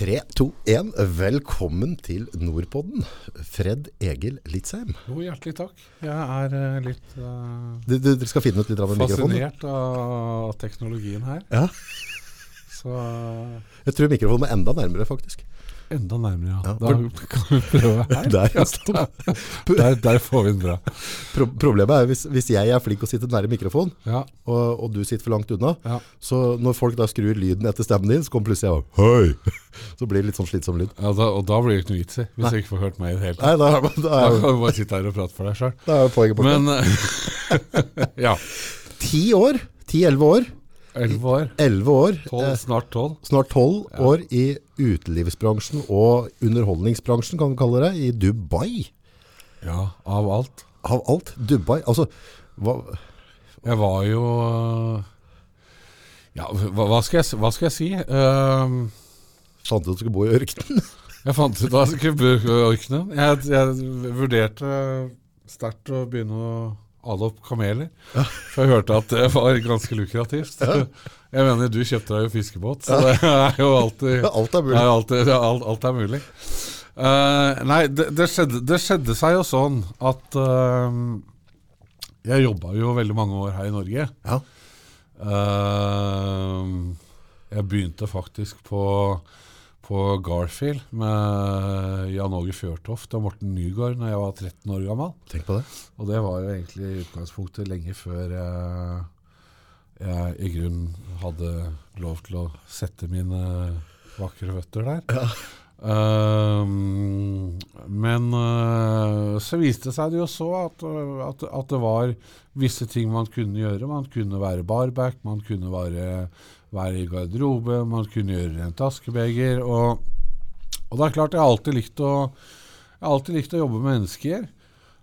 3, 2, 1. Velkommen til Nordpodden. Fred Egil Litzheim. Jo, hjertelig takk. Jeg er eh, litt uh, Du, du, dere skal finne ut litt av fascinert av teknologien her. Ja. Så Jeg tror mikrofonen er enda nærmere, faktisk. Enda nærmere, ja. Da kan vi prøve her. Der. Der, der får vi den bra. Pro problemet er hvis, hvis jeg er flink å sitte nære mikrofonen, Ja, og, og du sitter for langt unna, ja. så når folk da skrur lyden etter stemmen din, så kommer plutselig jeg Hei! Så blir det litt sånn slitsom lyd. ja da, og da blir det ikke noe vits i, hvis jeg ikke får hørt meg i det hele tatt. Nei, da, da, Da kan du bare sitte her og prate for deg sjøl. da er poenget borte. Men Ja. Ti år, ti-elleve år, Elleve år. elleve år, Tolv, eh, snart tolv. snart tolv år i utelivsbransjen og underholdningsbransjen, kan vi kalle det, i Dubai. Ja, av alt. Av alt, Dubai. Altså, hva, Jeg var jo Ja, hva, hva, skal, jeg, hva skal jeg si? Uh, fant du at du skulle bo i ørkenen? Jeg fant ut at jeg skulle bruke ørkenen. Jeg, jeg vurderte sterkt å begynne å ale kameler. Ja. For jeg hørte at det var ganske lukrativt. Jeg mener, du kjøpte deg jo fiskebåt, så det er jo alltid, Alt er mulig. er alltid alt, alt er mulig. Uh, nei, det, det, skjedde, det skjedde seg jo sånn at uh, Jeg jobba jo veldig mange år her i Norge. Ja. Uh, jeg begynte faktisk på, på Garfield med Jan Åge Fjørtoft og Morten Nygaard da jeg var 13 år gammel. Tenk på det. Og det var jo egentlig i utgangspunktet lenge før jeg, jeg i grunnen hadde lov til å sette mine vakre føtter der. Ehm, men uh, så viste det seg det jo så at, eh, at, at det var visse ting man kunne gjøre. Man kunne være barback, man kunne være, være i garderobe, man kunne gjøre rent askebeger. Og, og det er klart, jeg har alltid likt å, alltid likt å jobbe med mennesker.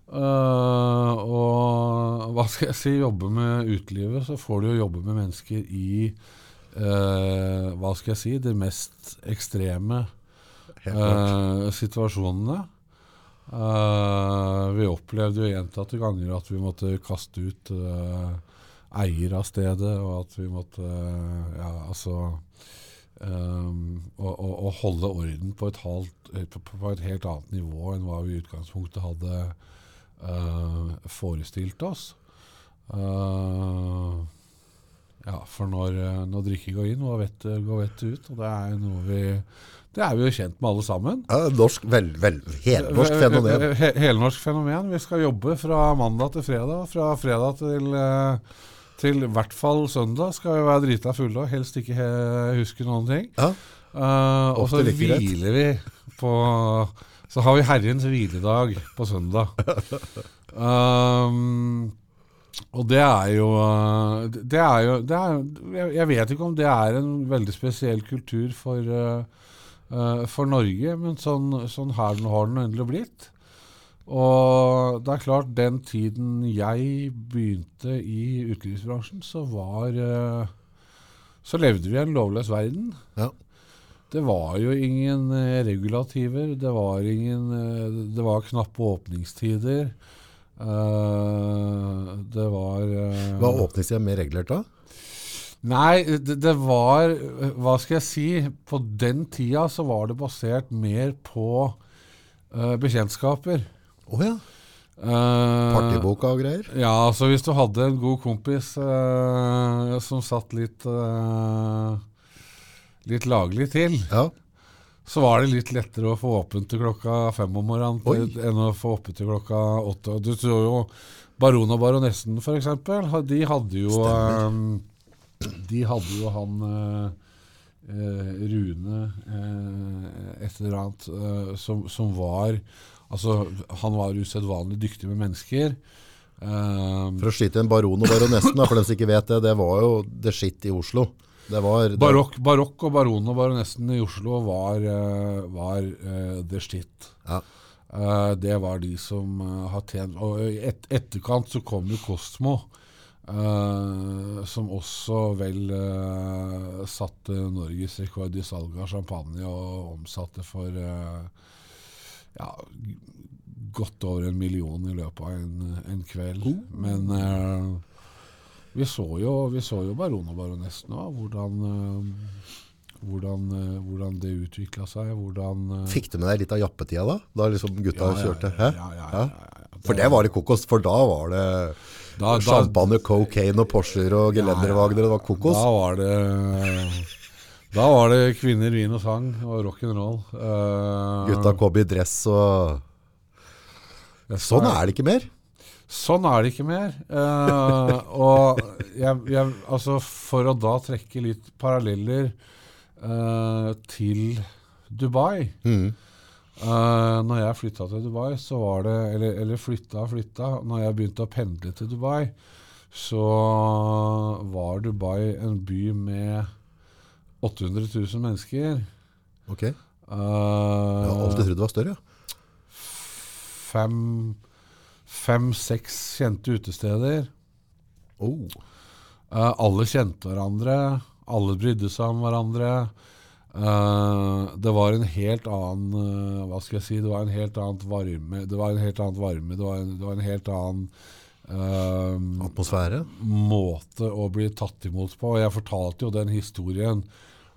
Uh, og hva skal jeg si, jobbe med utelivet, så får du jo jobbe med mennesker i uh, hva skal jeg si, de mest ekstreme uh, situasjonene. Vi opplevde jo gjentatte ganger at vi måtte kaste ut eh, eier av stedet, og at vi måtte eh, ja, altså um, holde orden på et, halvt, eh, på, på et helt annet nivå enn hva vi i utgangspunktet hadde uh, forestilt oss. Uh, ja, for når, når drikket går inn, går vettet, går vettet ut. Og det er noe vi Det er vi jo kjent med alle sammen. Ja, norsk, vel, vel, helnorsk fenomen. He- Helnorsk fenomen. Vi skal jobbe fra mandag til fredag. Fra fredag til, eh, til i hvert fall søndag skal vi være drita fulle og helst ikke huske noen ting. Ja. Uh, og så hviler vi på Så har vi Herrens hviledag på søndag. Um, og det er jo eh, Det er jo det er, jeg- vet ikke om det er en veldig spesiell kultur for, uh, for Norge, men sånn, sånn her den har den endelig blitt. Og det er klart, den tiden jeg begynte i utelivsbransjen, så var eh, Så levde vi i en lovløs verden. Ja. Det var jo ingen eh, regulativer, det var ingen eh, Det var knappe åpningstider. Det var Var åpningstida mer regulert da? Nei, det, det var Hva skal jeg si? På den tida så var det basert mer på bekjentskaper. Å ja. Uh, Partiboka og greier. Ja, så hvis du hadde en god kompis eh, som satt litt eh, Litt laglig til, Ja. så var det litt lettere å få åpent til klokka fem om morgenen til, enn å få åpent til klokka åtte. Du tror jo Baron og baronessen, eksempel, de hadde jo eh, De hadde jo han eh, eh, Rune eh, et eller annet eh, som, som var Altså, han var usedvanlig dyktig med mennesker. Uh, For å skyte en baron og baronessen, for dem som ikke vet det, det var jo the shit i Oslo. Det var det, barokk, barokk og baronen og baronessen i Oslo var, eh, var uh, the shit. Ja. Uh, det var de som har tjent Og i et, etterkant så kom jo Kosmo, som også vel satte norgesrekord i salg av champagne og omsatte for eh, ja, godt over en million i løpet av en, en kveld. Men uh, vi så jo, vi så jo Baron og baronessen òg, hvordan, uh, hvordan, uh, hvordan det utvikla seg. Hvordan Fikk du med deg litt av jappetida da? Da liksom gutta Ja, ja, kjørte? Hæ? ja, ja, Ja? ja. For det var det kokos, for da var det Da- da- champagne, cocaine og Porscher og gelendervagner, det var kokos. Da var det Da var det kvinner, vin og sang og rock'n'roll. Uh, Gutta kom i dress og Sånn er det ikke mer. Sånn er det ikke mer. Uh, og jeg, jeg, altså for å da trekke litt paralleller uh, til Dubai Mm. Uh, når jeg flytta til Dubai, så var det Eller, eller flytta og flytta. Når jeg begynte å pendle til Dubai, så var Dubai en by med 800 000 mennesker. Ok. Jeg Uh, har alltid trodd det var større. ja. fem Fem-seks kjente utesteder. Oh. Uh, alle kjente hverandre. Alle brydde seg om hverandre. Uh, det var en helt annen uh, Hva skal jeg si? Det var en helt annet varme. Det var en helt annen varme. Det var en, det var en helt annen eh, Atmosfære. måte å bli tatt imot på. Og jeg fortalte jo den historien.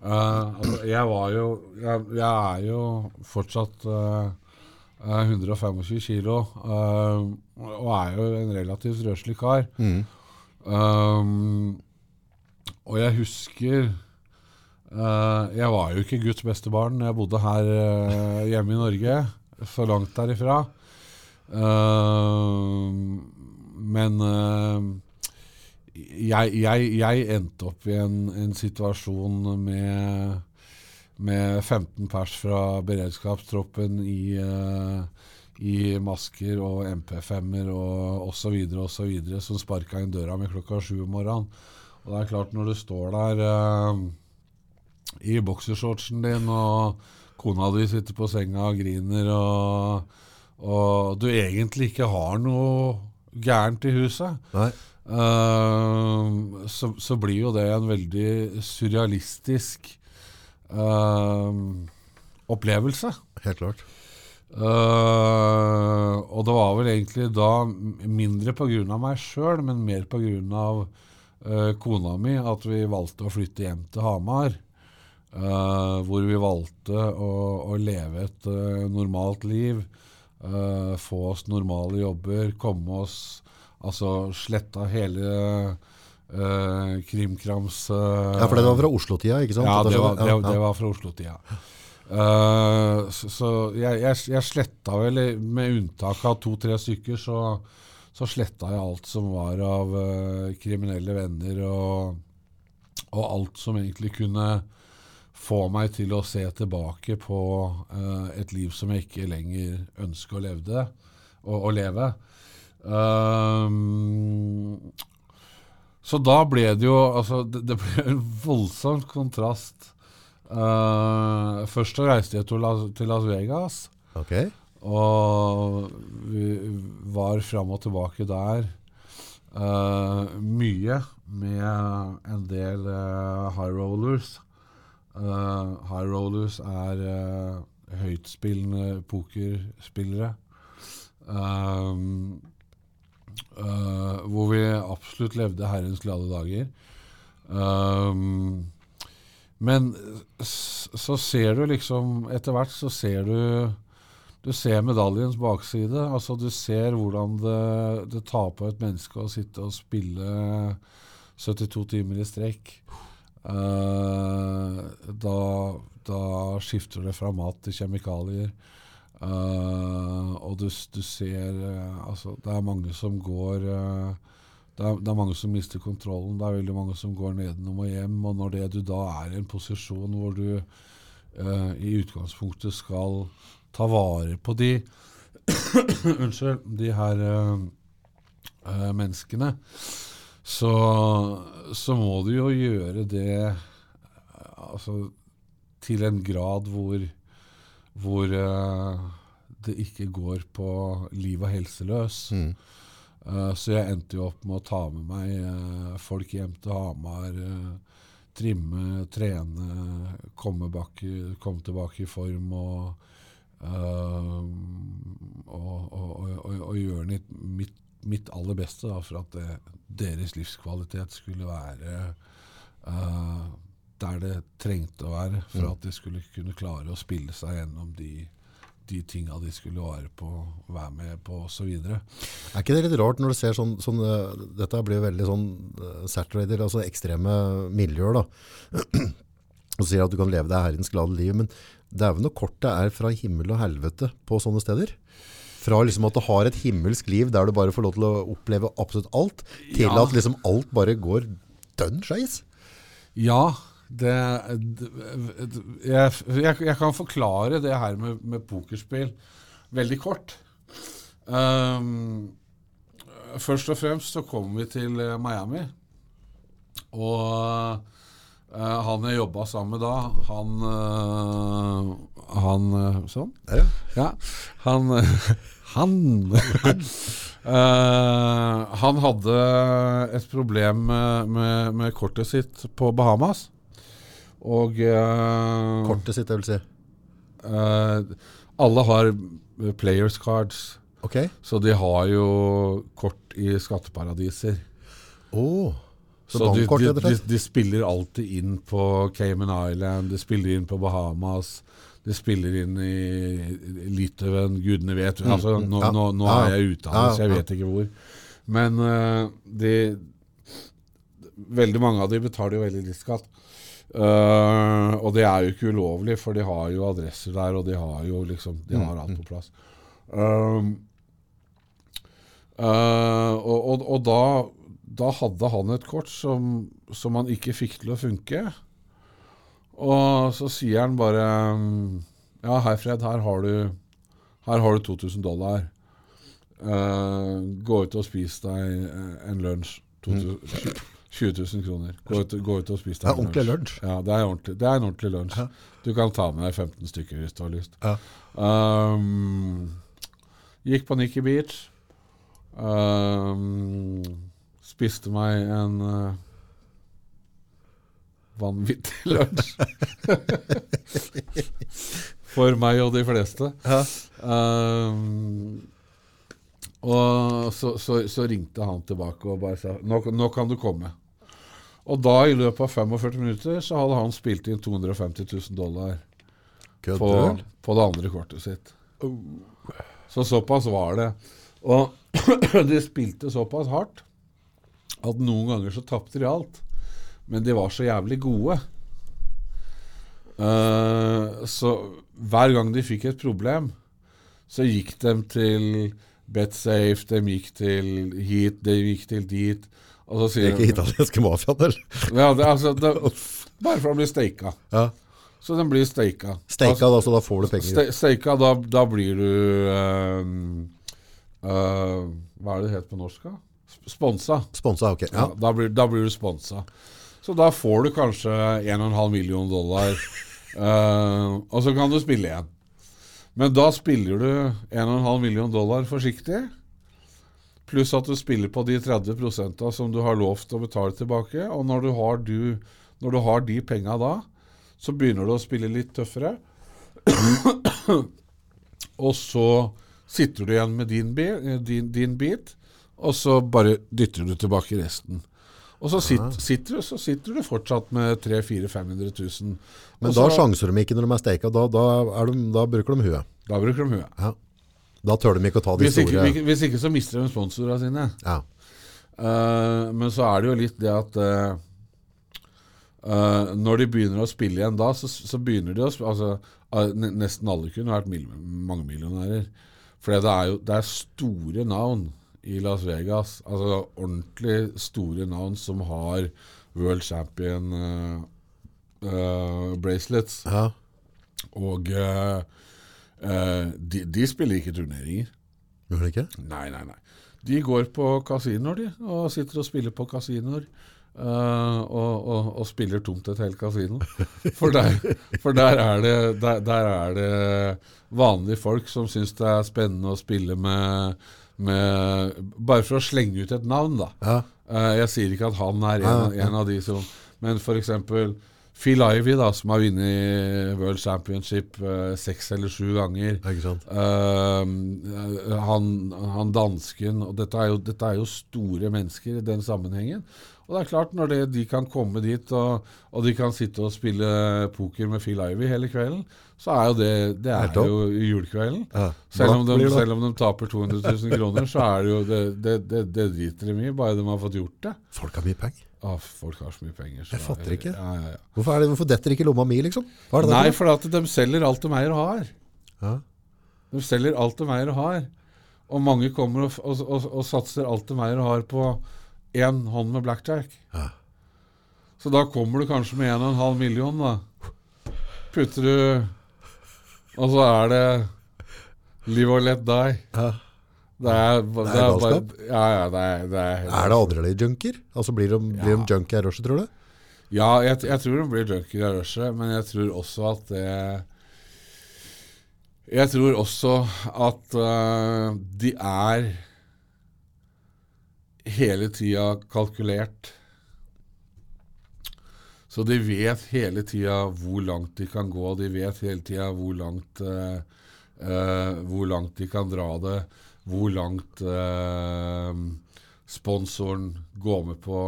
Eh, altså, jeg var jo jeg, jeg er jo fortsatt eh, eh, 125 kilo eh, og er jo en relativt røslig kar. Mm. Um, og jeg husker uh, Jeg var jo ikke Guds beste barn når jeg bodde her uh, hjemme i Norge, så langt derifra. Um, men eh, jeg, jeg, jeg endte opp i en, en situasjon med, med 15 pers fra beredskapstroppen i, uh, i masker og MP5-er og osv. osv. som sparka inn døra mi klokka sju om morgenen. Og det er klart, når du står der uh, i boksershortsen din, og kona di sitter på senga og griner, og, og du egentlig ikke har noe gærent i huset, eh, så, så blir jo det en veldig surrealistisk uh, opplevelse. Helt klart. Uh, og det var vel egentlig da mindre pga. meg sjøl, men mer pga. Uh, kona mi at vi valgte å flytte hjem til Hamar. Uh, hvor vi valgte å, å leve et uh, normalt liv. Eh, få oss normale jobber, komme oss Altså sletta hele uh, krimkrams uh, Ja, for det var fra Oslo-tida, ikke sant? ja, det var, det, det var fra Oslo-tida. Uh, så så jeg, jeg, jeg sletta vel, med unntak av to-tre stykker, så, så sletta jeg alt som var av kriminelle venner, og, og alt som egentlig kunne få meg til å se tilbake på uh, et liv som jeg ikke lenger ønsker å, levde, å, å leve. Um, så da ble det jo altså, det, det ble en voldsom kontrast. Uh, først så reiste jeg til Las, til Las Vegas, Okay. og vi var fram og tilbake der. uh, mye med en del uh, high rollers. Eh, high rollers er uh, høytspillende pokerspillere. Um, uh, hvor vi absolutt levde herrens glade dager. Um, men så ser du liksom Etter hvert så ser du Du ser medaljens bakside. Altså Du ser hvordan det, det tar på et menneske å sitte og spille 72 timer i strekk. Eh, da, da skifter det fra mat til kjemikalier. Eh, og du, du ser eh, altså, Det er mange som går det, er, det er mange som mister kontrollen. Det er veldig mange som går nedenom og hjem. Og når det du da er i en posisjon hvor du eh, i utgangspunktet skal ta vare på de Unnskyld. De her eh, menneskene, så, så må du jo gjøre det altså, til en grad hvor hvor uh, det ikke går på liv og helse løs. Mm. Uh, så jeg endte jo opp med å ta med meg uh, folk hjem til Hamar. trimme, trene, komme, bak, komme tilbake i form og, og, og, og, og, og gjøre mitt, mitt, mitt aller beste da, for at det, deres livskvalitet skulle være uh, der det trengte å være for Mm. at de skulle kunne klare å spille seg gjennom de, de tinga de skulle være, på, være med på osv. Er ikke det litt rart når du ser sånn, sånn eh, Dette blir veldig sånn uh, saturated, altså ekstreme miljøer da. Og sier at du kan leve deg herrens glade liv, men vel noe kort det er fra himmel og helvete på sånne steder? Fra liksom at du har et himmelsk liv der du bare får lov til å oppleve absolutt alt, til Ja. at liksom alt bare går dønn skeis. Ja, det, det jeg, jeg, jeg kan forklare det her med, med pokerspill veldig kort. Um, først og fremst så kom vi til eh, Miami. Og eh, han jeg jobba sammen med da, han uh, Han uh, Sånn? Ja. Ja. Han Han Han hadde et problem med, med, med kortet sitt på Bahamas. Og Kortet sitt, jeg vil si. Alle har players cards, Okay. så de har jo kort i skatteparadiser. Åh, så, Så de, de, de, de spiller alltid inn på Cayman Island, de spiller inn på Bahamas, de spiller inn i Litauen, gudene vet. Altså, mm, nå, ja, nå, nå ja, er jeg ute ja, så jeg vet ikke hvor. Men uh, de Veldig mange av de betaler jo veldig litt skatt. Uh, og det er jo ikke ulovlig, for de har jo adresser der, og de har jo liksom De Mm, har alt på plass. Uh, og, og, og da, da hadde han et kort som, som han ikke fikk til å funke. Og så sier han bare um, Ja, hei, Fred, her har du, her har du 2000 dollar. Uh, gå ut og spis deg eh, en lunsj. 2000, 20 000 kroner. Gå ut, gå ut og spis Det er ordentlig lunsj. Ja, det er, ordentlig, det er en ordentlig lunsj. Du kan ta med deg 15 stykker hvis du har lyst. Ja. Um, gikk på Nikki Beach. Um, spiste meg en uh, vanvittig lunsj. For meg og de fleste. Ja. Um, og så, så, så ringte han tilbake og bare sa nå, nå kan du komme. Og da, i løpet av 45 minutter, så hadde han spilt inn 250 000 dollar på, på det andre kortet sitt. Så såpass var det. Og de spilte såpass hardt at noen ganger så tapte de alt. Men de var så jævlig gode. Uh, så hver gang de fikk et problem, så gikk de til BetSafe, de gikk til hit, de gikk til dit. Og så Det sier er ikke italienske mafiaen, eller? ja, det, altså, det, Bare for å bli steika. Ja. Så den blir steika. Steika da, så da får du penger. Ste, steika, da, da blir du uh, uh, Hva er det det heter på norsk? da? Sp- Sponsa. Sponsa, ok. Ja. Da, blir, da blir du sponsa. Så da får du kanskje 1,5 million dollar, uh, og så kan du spille igjen. Men da spiller du 1,5 million dollar forsiktig, pluss at du spiller på de 30% som du har lovt å betale tilbake. Og når du har, du, når du har de penga da, så begynner du å spille litt tøffere. og så sitter du igjen med din, bi- din, din bit, og så bare dytter du tilbake resten. Og så, sitt, sitter, du, så sitter du fortsatt med 300 000-500 000. Men Og da sjanser de ikke når de er steika, da, da, er de, da bruker de huet. Da bruker de huet. Ja. Da tør de ikke å ta de Hvis ikke, store hvis ikke så mister de sponsorene sine. ja. Uh, men så er det jo litt det at uh, uh, når de begynner å spille igjen da, så, så begynner de å altså, Nesten alle kunne vært mange millionærer. For det er det er store navn i Las Vegas. Altså ordentlig store navn som har World Champion uh, uh, bracelets. ja. Og uh, de, de spiller ikke turneringer. Gjør de ikke? Nei, nei, nei. De går på kasinoer, de, og sitter og spiller på kasinoer. Uh, og, og, og spiller tomt et helt kasino. For der, for der, er det, der, der er det vanlige folk som syns det er spennende å spille med, med Bare for å slenge ut et navn, da. Ja. Eh, jeg sier ikke at han er en, en av de som Men f.eks. Phil Ivey, da, som har vunnet World Championship eh, seks eller sju ganger. Eh, han, han dansken og dette er, jo, dette er jo store mennesker i den sammenhengen. Og det er klart, når det, de kan komme dit, og, og, de kan sitte og spille poker med Phil Ivy hele kvelden, så er jo det Det er jo julekvelden. Ja. Selv, om de, selv, om de, taper 200 000 kroner, så er det jo Det, det, det, det driter de i, bare de har fått gjort det. Folk har mye penger. Ah, folk har så mye penger. Så jeg fatter ikke. Ja, ja, hvorfor, det, hvorfor, detter ikke lomma mi, liksom? Nei, for at de selger alt de eier og har. De selger alt de eier og har. Og mange kommer og, og, og, og satser alt de eier og har på én hånd med blackjack. Ja. Så da kommer du kanskje med 1,5 million, da. Putter du Og så er det live or let die. Ja. Det er, det er, galskap? Ja, ja, det er, det er, er det adrenalinjunker? Altså blir de, ja. blir de junkie av rushet, tror du? Ja, jeg, jeg, tror de blir junkie av rushet, men jeg tror også at det Jeg tror også at uh, de er hele tida kalkulert. Så de vet hele tida hvor langt de kan gå. De vet hele tida hvor langt uh, uh, hvor langt de kan dra det. Hvor langt uh, sponsoren går med på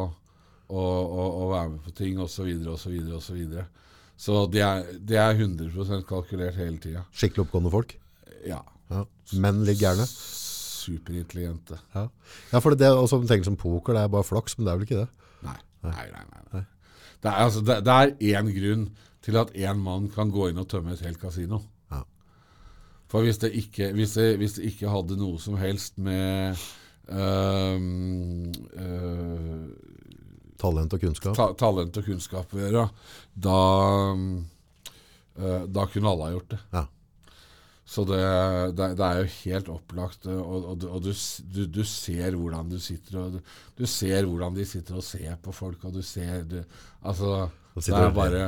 å være med på ting, osv., osv., osv. Så det er, de er 100 kalkulert hele tida. Skikkelig oppgående folk? Ja. ja. Menn litt gærne? Superintelligente. Ja, ja for det er å tenker som poker, det er bare flaks, men det er vel ikke det? Nei. Nei, nei, nei. nei. Det, er, altså, det, det er én grunn til at én mann kan gå inn og tømme et helt kasino. Ja. For hvis det, ikke, hvis, det, hvis det, ikke, hadde noe som helst med øh, øh, Talent og kunnskap? Ta, talent og kunnskap å gjøre, da, øh, da kunne alle ha gjort det. Ja. Så det, det, det, er jo helt opplagt. Og, og, og du, du, du, ser hvordan du sitter og du, ser hvordan de sitter og ser på folk, og du ser du, Altså, det er bare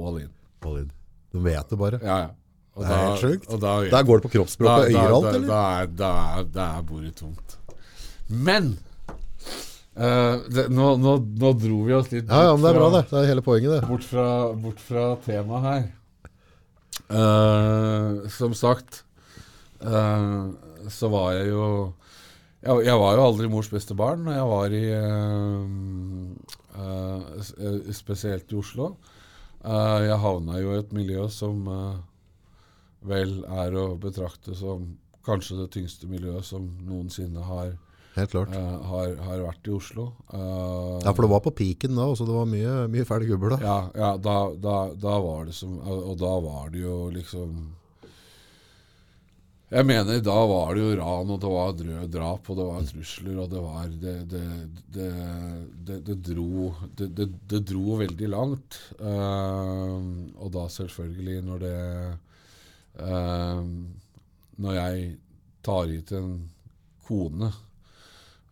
all in. All in. Du vet det bare. Ja, ja. Og det er helt sjukt. Der går det på kroppsspråk og øyer alt, eller? Da er, da er, da er bordet tomt. Men uh, det, nå, nå, nå, dro vi oss litt Ja, ja, men det er bra, det. Det er hele poenget, det. Bort fra, bort fra temaet her. Uh, som sagt uh, så var jeg jo jeg, jeg, var jo aldri mors beste barn når jeg var i uh, Spesielt i Oslo. jeg havna jo i et miljø som vel er å betrakte som kanskje det tyngste miljøet som noensinne har Helt klart. Uh, har, har, vært i Oslo. Uh, ja, for det var på piken da, så det var mye, mye fæle gubber da. Ja, ja da, da, da, var det som Og da var det jo liksom Jeg mener, da var det jo ran, og det var drap, og det var trusler, og det var Det, det, det, det dro, det, dro veldig langt. Uh, og da selvfølgelig, når det Når jeg tar hit en kone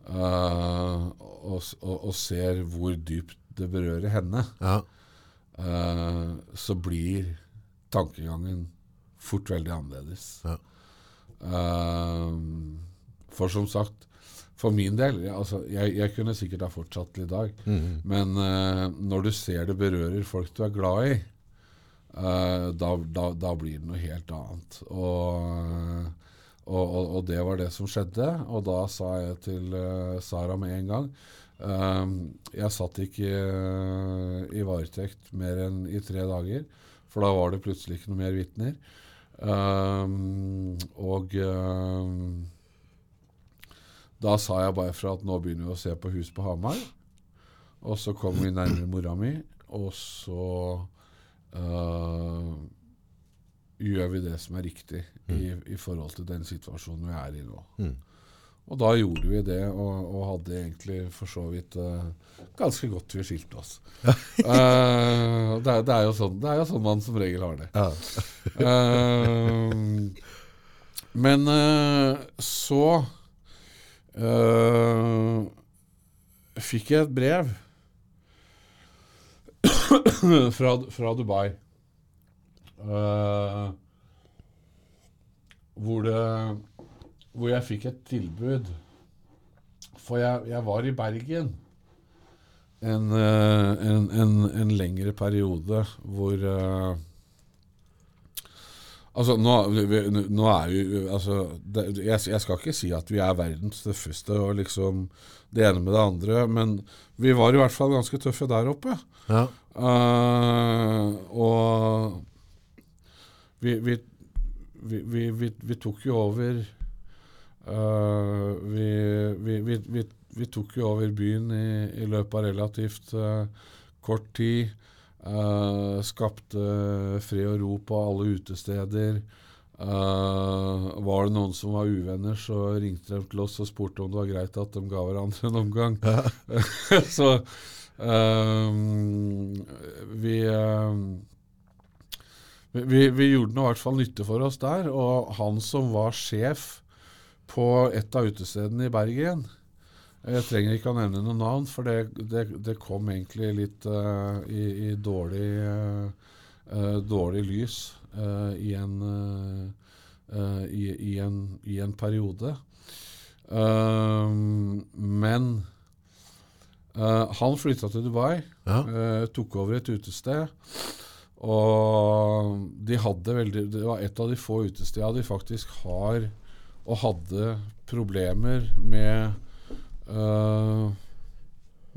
Uh, og, og, og, ser hvor dypt det berører henne, ja. uh, så blir tankegangen fort veldig annerledes. Ja. Uh, for som sagt, for min del altså, jeg, jeg, kunne sikkert ha fortsatt til i dag, mm -hmm. men når du ser det berører folk du er glad i, da, da, da, blir det noe helt annet. Og og, og, og, det var det som skjedde. Og da sa jeg til uh, Sara med en gang um, Jeg satt ikke uh, i varetekt mer enn i tre dager, for da var det plutselig ikke noe mer vitner. Um, og um, da sa jeg bare fra at nå begynner vi å se på hus på Hamar. Og så kom vi nærmere mora mi, og så uh, gjør vi det som er riktig mm. i, i, forhold til den situasjonen vi er i nå. Mm. Og da gjorde vi det, og, og hadde egentlig for så vidt uh, ganske godt vi skilte oss. uh, det, er, det, er sånn, det, er, jo sånn, man som regel har det. Ja. uh, men så fikk jeg et brev fra, fra Dubai. Uh, hvor, det, hvor, jeg fikk et tilbud. For jeg, jeg var i Bergen en, uh, en, en, en lengre periode hvor uh, Altså, nå, nå er vi altså, det, jeg, jeg skal ikke si at vi er verdens tøffeste og liksom det ene med det andre, men vi var i hvert fall ganske tøffe der oppe. Ja. Uh, og vi, vi, vi, vi, tok jo over uh, vi, vi, vi, vi, vi tok jo over byen i, i løpet av relativt uh, kort tid. Uh, skapte fred og ro på alle utesteder. Uh, var det noen som var uvenner, så ringte de til oss og spurte om det var greit at de ga hverandre en omgang. så um, vi, ehm, vi, vi gjorde noe i hvert fall nytte for oss der. Og han som var sjef på et av utestedene i Bergen Jeg trenger ikke å nevne noe navn, for det, det, det kom egentlig litt uh, i, i dårlig, eh, dårlig lys uh, i, en, i, i, en, i en periode. Men han flytta til Dubai, Ja. tok over et utested. Og de hadde veldig Det var et av de få utestedene de faktisk har og hadde problemer med uh,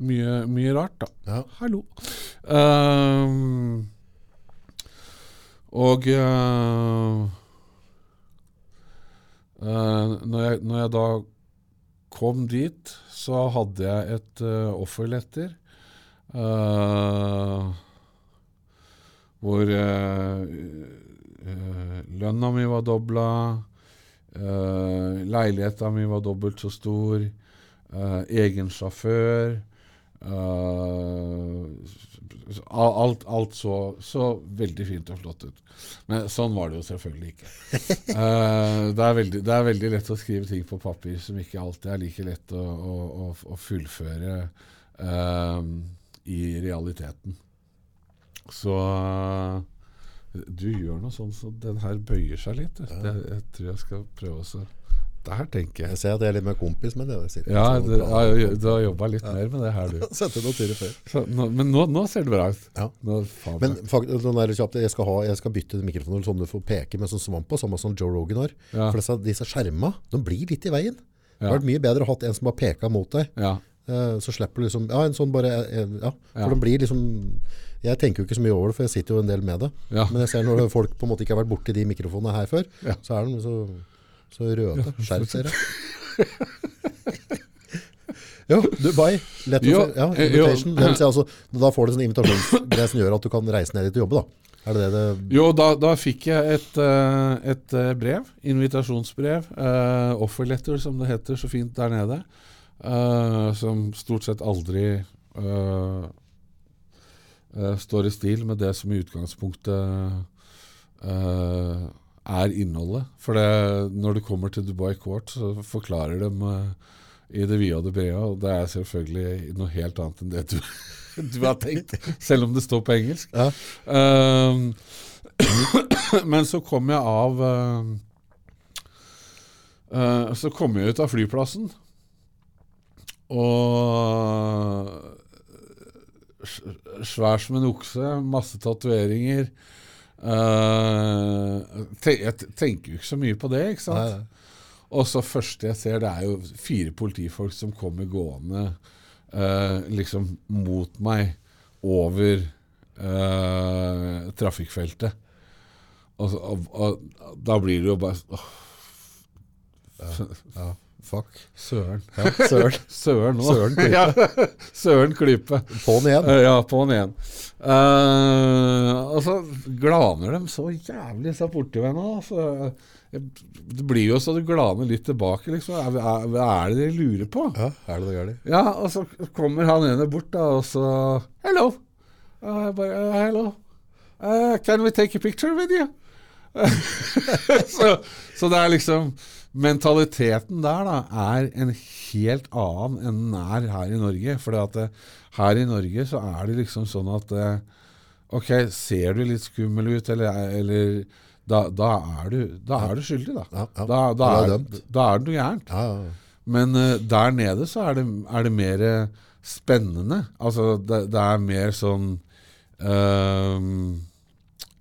mye, mye rart, da. Ja. Hallo. Ehm, og uh, uh, når, jeg, når jeg da kom dit, så hadde jeg et uh, offerletter. eh, hvor uh, lønna mi var dobla, uh, leiligheta mi var dobbelt så stor, eh, egen sjåfør eh, alt, alt så, så veldig fint og flott ut. Men sånn var det jo selvfølgelig ikke. Eh, det, er veldig, det er veldig lett å skrive ting på papir som ikke alltid er like lett å, å, å, å fullføre eh, i realiteten. Så eh, du gjør noe sånn så den her bøyer seg litt. Det, jeg tror jeg skal prøve å Der tenker jeg Jeg ser at jeg er litt mer kompis med det. jeg Ja, det, ja, du har jobba litt mer med det her, du. Sette noen tidlig før. Så, nå, men nå, nå ser det bra ut. Ja. Nå, Men fakt, der jeg, skal ha, jeg skal bytte mikrofoner sånn du får peke med sånn svamp på, samme som Joe Rogan har. Ja. For disse, disse skjerma, de blir litt i veien. Det har hadde vært mye bedre å ha en som bare peka mot deg. ja. Eh, Så slipper du liksom Ja, en sånn bare eh, Ja. For Ja. de blir liksom Jeg tenker jo ikke så mye over det, for jeg sitter jo en del med det. Ja. Men jeg ser når folk på en måte ikke har vært borti de mikrofonene her før, Ja. så er de så, så røde. Skjerp dere. Jo, Dubai. Lett å ja, eh, invitation. Si altså, da får du en sånn invitasjonsgreie som gjør at du kan reise ned dit og jobbe, da. Er det det det Jo, da, da fikk jeg et, eh, et eh, brev. Invitasjonsbrev. Uh, offerletter, som det heter så fint der nede. Uh, som stort sett aldri eh, eh, står i stil med det som i utgangspunktet eh, er innholdet. For det, når du kommer til Dubai Court, så forklarer de eh, i det vide og det brede, og det er selvfølgelig noe helt annet enn det du, du har tenkt, selv om det står på engelsk. Ja. Ehm, men så kom jeg av uh, uh, Så kom jeg ut av flyplassen, og svær som en okse, masse tatoveringer. Uh, te jeg tenker jo ikke så mye på det, ikke sant? Nei, nei. Og så første jeg ser, det er jo fire politifolk som kommer gående uh, liksom mot meg over uh, trafikkfeltet. Og, og, og da blir det jo bare åh, Ja, fuck. Søren. Ja, søren. Søren nå. Søren Klype. ja, Søren Klype. På'n igjen. Eh, ja, på'n igjen. Uh, og så glaner de så jævlig, disse borti da. Så, eh, det blir jo så du glaner litt tilbake, liksom. Er- er- Hva er det de lurer på? Ja, er det det gærent? Ja, og så kommer han ene bort, da, og så Hello! Jeg bare «Uh, Hello. Uh, can we take a picture with you? så, så det er liksom Mentaliteten der da er en helt annen enn den er her i Norge. For her i Norge så er det liksom sånn at eh, Ok, ser du litt skummel ut, eller, eller da, da, er du, da er du skyldig, da. Ja, ja. Da, da, er da er det noe gærent. Ja. Men uh, der nede så er det, er det mer eh, spennende. Altså det, det er mer sånn ehm,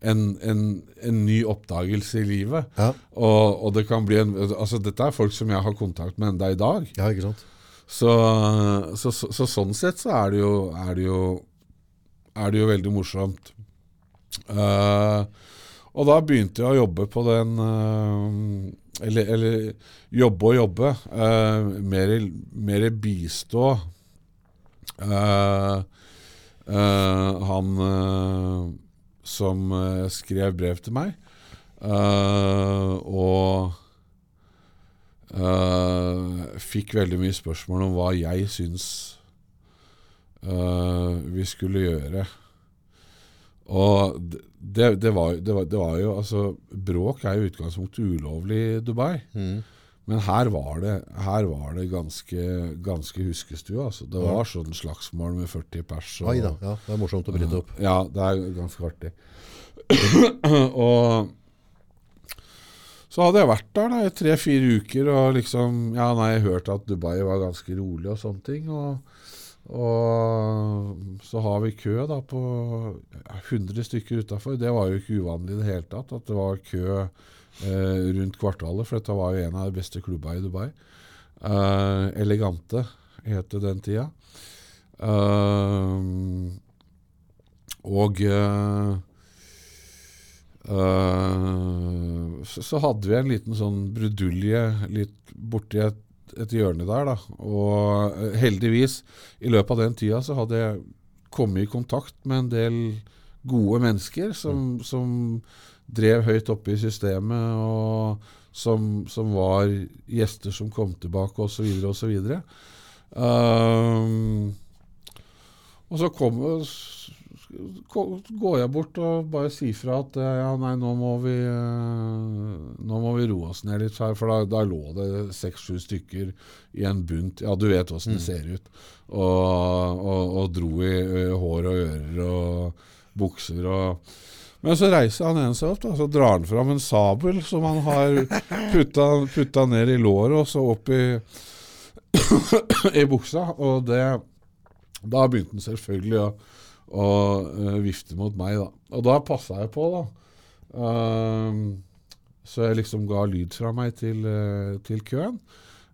en, en, en ny oppdagelse i livet. Ja. Og, og det kan bli en Altså, dette er folk som jeg har kontakt med enda i dag. ja, ikke sant? Så, så, så, så sånn sett så er det jo, er det jo, er det jo veldig morsomt. Uh, og da begynte jeg å jobbe på den uh, eller, eller jobbe og jobbe. Uh, mer, mer bistå han som eh, skrev brev til meg. Uh, og uh, fikk veldig mye spørsmål om hva jeg syns uh, vi skulle gjøre. Og det, det, var, det, var, det var jo Altså, bråk er jo i utgangspunktet ulovlig i Dubai. Mm. Men her var det, her var det ganske, ganske huskestue. Altså. Det var sånn slagsmål med 40 pers. og- Oi da, ja, det er morsomt å bryte opp. ja, det er ganske artig. og så hadde jeg vært der da, i tre-fire uker og liksom Ja, nei, jeg hørte at Dubai var ganske rolig og sånne ting. Og, og så har vi kø da på ja, 100 stykker utafor. Det var jo ikke uvanlig i det hele tatt at det var kø rundt kvartalet, for dette var jo en av de beste klubba i Dubai. Eh, Elegante het det den tida. Eh, og eh, eh, så, så hadde vi en liten sånn brudulje litt borti et, et hjørne der, da. Og eh, heldigvis, i løpet av den tida så hadde jeg kommet i kontakt med en del gode mennesker som, som drev høyt oppe i systemet, og som, som var gjester som kom tilbake, osv., osv. Um, og så kom, går jeg bort og bare sier fra at eh, ja, nei, nå må vi, eh, nå må vi roe oss ned litt her. For da, da lå det seks-sju stykker i en bunt. Ja, du vet åssen det ser ut. Og, og, og dro i ø, hår og ører og bukser og men så reiser han en seg opp, da, så drar han fram en sabel som han har putta, putta ned i låret og så opp i, i buksa. Og det, da begynte han selvfølgelig å, å uh, vifte mot meg. da. Og da passa jeg på, da. Uh, så jeg liksom ga lyd fra meg til, uh, til køen.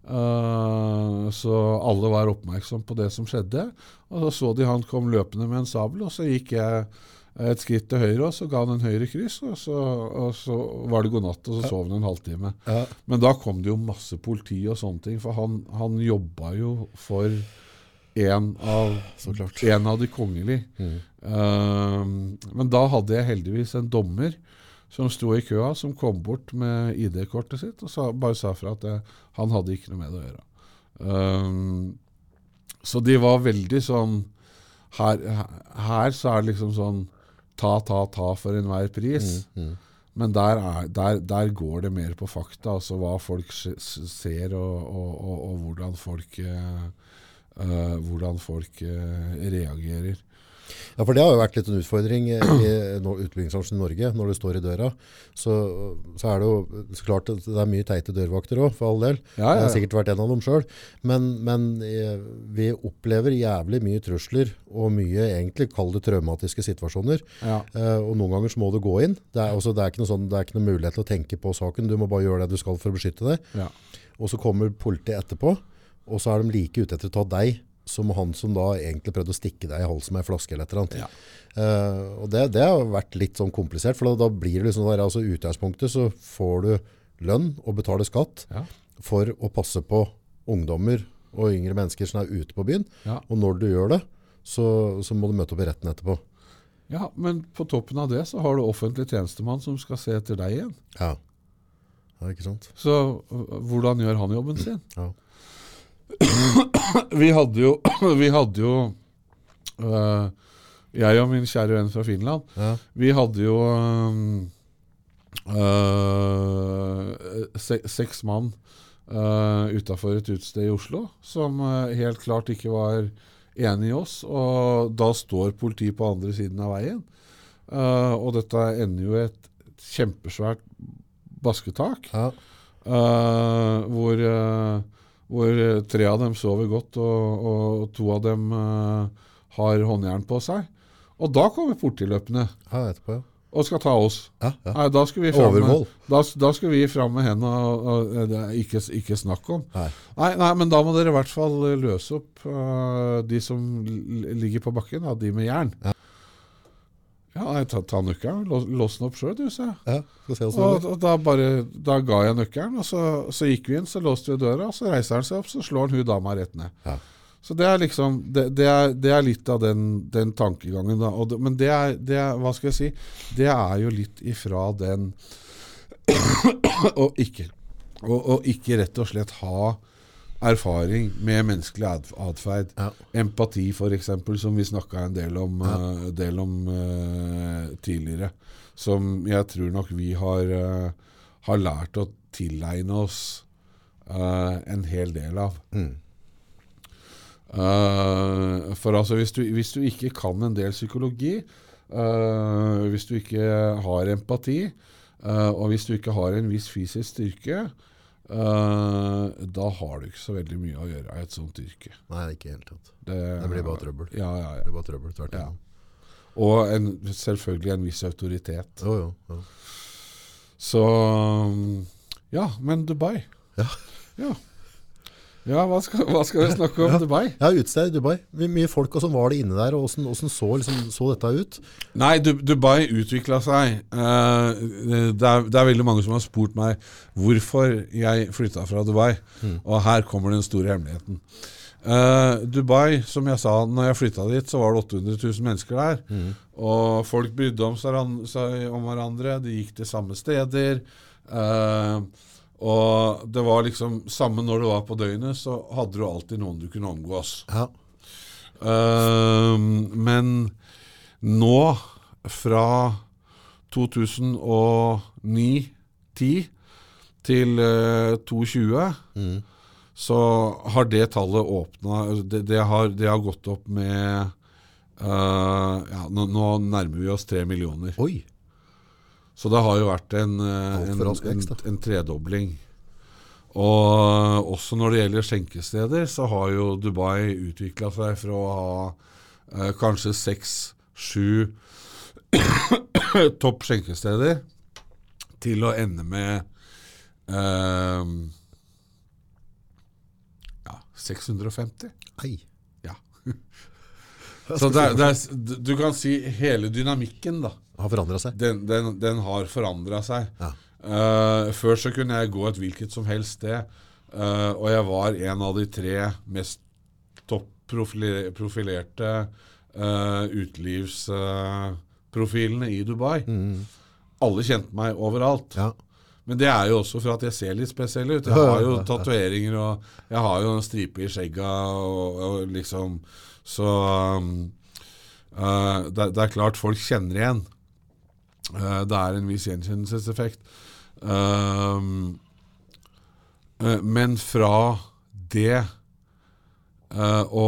Uh, så alle var oppmerksom på det som skjedde. Og så så de han kom løpende med en sabel, og så gikk jeg et skritt til høyre, og så ga han en høyre kryss, og så, og så var det god natt, og så sov han en halvtime. Ja. Men da kom det jo masse politi og sånne ting, for han, han jobba jo for en av, en av de kongelige. Mm. Uh, men da hadde jeg heldigvis en dommer som sto i køa, som kom bort med ID-kortet sitt og sa, bare sa fra at jeg, han hadde ikke noe med det å gjøre. Uh, så de var veldig sånn her, her så er det liksom sånn ta, ta, ta for enhver pris. Mm. Men der, er, der, der går det mer på fakta, altså hva folk ser og, og, og, og hvordan folk, eh, hvordan folk eh, reagerer. Ja, for det har jo vært litt en utfordring i utbyggingsbransjen i Norge, når du står i døra. Så, så er det jo så klart at det er mye teite dørvakter òg, for all del. Ja, ja, Jeg har sikkert vært en av dem sjøl. Men, men eh, vi opplever jævlig mye trusler og mye egentlig kall det traumatiske situasjoner. Ja. Eh, og noen ganger så må du gå inn. Det er, også, det, er ikke noe sånn, det er ikke noe mulighet til å tenke på saken. Du må bare gjøre det du skal for å beskytte deg. Ja. Og så kommer politiet etterpå, og så er de like ute etter å ta deg som han som da egentlig prøvde å stikke deg i halsen med en flaske eller et eller annet. Ja. Uh, og det, det har vært litt sånn komplisert, for da, da blir det liksom der, altså utgangspunktet så får du lønn og betaler skatt Ja. for å passe på ungdommer og yngre mennesker som er ute på byen. Ja. Og når du gjør det, så, så må du møte opp i retten etterpå. ja, men på toppen av det så har du offentlig tjenestemann som skal se etter deg igjen. Ja. Ja, ikke sant? Så hvordan gjør han jobben sin? Ja. Vi hadde jo, vi hadde jo øh, Jeg og min kjære venn fra Finland, Ja. vi hadde jo øh, se, seks mann uh, utafor et utested i Oslo som helt klart ikke var enig i oss. Og da står politiet på andre siden av veien. Og dette ender jo i et kjempesvært basketak. Ja. Hvor, hvor tre av dem sover godt, og, og to av dem uh, har håndjern på seg. Og da kommer politiløpende. ja, etterpå, ja. og skal ta oss. Ja, ja. Nei, da skal vi fram med, da, da skal vi fram med og, og det er ikke, ikke snakk om. Nei. Nei, nei, men da må dere i hvert fall eh, løse opp uh, de som ligger på bakken, da, de med jern. Ja. Ja, jeg tar ta nøkkelen, lås, den opp sjøl, du, sa jeg. Ja, Og, og da, bare, da ga jeg nøkkelen, og så, så gikk vi inn, så låste vi døra, og så reiser han seg opp, så slår han hun dama rett ned. Ja. Så det er liksom Det, det, er, det er litt av den, den tankegangen, da. Og det, men det er, det er Hva skal jeg si? Det er jo litt ifra den Å ikke, ikke rett og slett ha erfaring med menneskelig atferd. Ja. Empati, f.eks., som vi snakka en del om, eh, del om uh, tidligere. Som jeg tror nok vi har, uh, har lært å tilegne oss en hel del av. Mm. For altså, hvis du, hvis du ikke kan en del psykologi, hvis du ikke har empati, og hvis du ikke har en viss fysisk styrke, eh, da har du ikke så veldig mye å gjøre i et sånt yrke. Nei, ikke i det hele tatt. Det, Det blir bare trøbbel. Ja, ja, ja. Det blir bare trøbbel tvert Ja. Og en, selvfølgelig en viss autoritet. Jo, jo. jo. Så Ja, men Dubai. Ja. Ja, ja hva, skal, hva skal vi snakke om Ja. Dubai? Ja, utestedet i Dubai. Mye folk og sånn var det inne der, og hvordan, så, liksom, så dette ut? Nei, Du Dubai utvikla seg. Eh, det, er, det er veldig mange som har spurt meg hvorfor jeg flytta fra Dubai. Og her kommer den store hemmeligheten. Eh, Dubai, som jeg sa, når jeg flytta dit, så var det 800 000 mennesker der. Og folk brydde om seg, om hverandre. De gikk til samme steder. Eh, og det var liksom samme når det var på døgnet, så hadde du alltid noen du kunne omgås. Ja. Uh, men nå, fra 2009-10 til uh, 2020, Mm. så har det tallet åpna det, det, har, det har gått opp med uh, ja, nå, nå nærmer vi oss tre millioner. Oi. Så det har jo vært en, eh, en, en, en tredobling. Og også når det gjelder skjenkesteder, så har jo Dubai utvikla seg fra å ha eh, kanskje seks-sju topp skjenkesteder til å ende med eh, ja, 650. Ei. Ja. Så det, er- det er, du kan si hele dynamikken, da. Har forandra seg. Den, den, den har forandra seg. Ja. Uh, før så kunne jeg gå et hvilket som helst sted, uh, og jeg var en av de tre mest topprofilerte uh, utelivsprofilene i Dubai. Alle kjente meg overalt. Ja. Men det er jo også for at jeg ser litt spesiell ut. Jeg har jo tatoveringer, og jeg har jo en stripe i skjegga, og, og liksom Så eh, det, det er klart folk kjenner igjen. Uh, det er en viss gjenkjennelseseffekt. Uh, men fra det å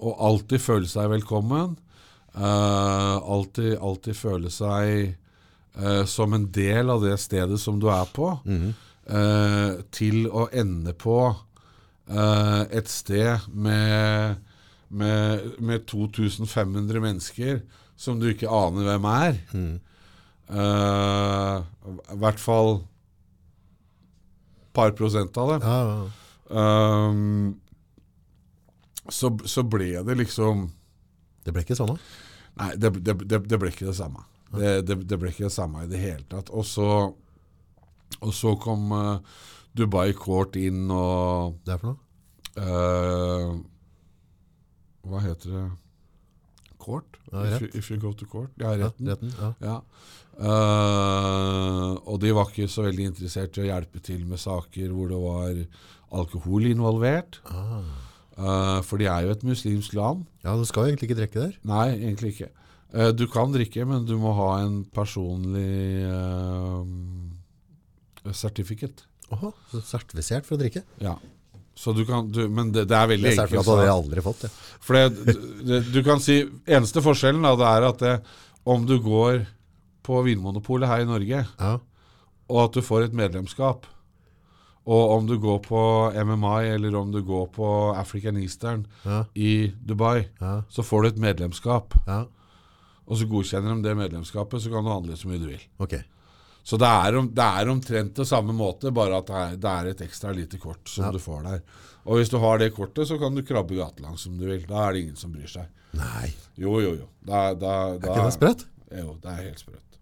alltid føle seg velkommen, alltid, alltid føle seg som en del av det stedet som du er på, eh, til å ende på et sted med, med, med 2500 mennesker som du ikke aner hvem er. Eh, I hvert fall par prosent av det. Ja, ja. Um, så, så ble det liksom Det ble ikke sånn, da? Nei, det, det, det, det ble ikke det samme. Det, ble ikke det samme i det hele tatt. Og så, og så kom uh, Dubai Court inn og Det er for noe? eh, Hva heter det? Court? Ja, if, you, if you go to court? Ja, Ja, retten. retten. Ja. Ja. Eh, og de var ikke så veldig interessert i å hjelpe til med saker hvor det var alkohol involvert. Ah. Uh, for de er jo et muslimsk land. ja, du skal jo egentlig ikke drikke der. Nei, egentlig ikke. Uh, du kan drikke, men du må ha en personlig uh, certificate. Åhå, så sertifisert for å drikke. Ja. Så du kan, du, men det, det er veldig enkelt. Det hadde jeg aldri fått. Ja. For det, det, du kan si Eneste forskjellen da, det er at det, om du går på Vinmonopolet her i Norge, Ja. og at du får et medlemskap, og om du går på MMI eller om du går på African Eastern Ja. i Dubai, Ja. så får du et medlemskap. Ja. og så godkjenner de det medlemskapet, så kan du handle så mye du vil. Ok. Så det er, om, det er omtrent det samme måte, bare at det er, det er et ekstra lite kort som Ja. du får der. Og hvis du har det kortet, så kan du krabbe gatelangs som du vil. Da er det ingen som bryr seg. Nei. Jo, jo, jo. Da, da, Er ikke det sprøtt? Jo, det er helt sprøtt.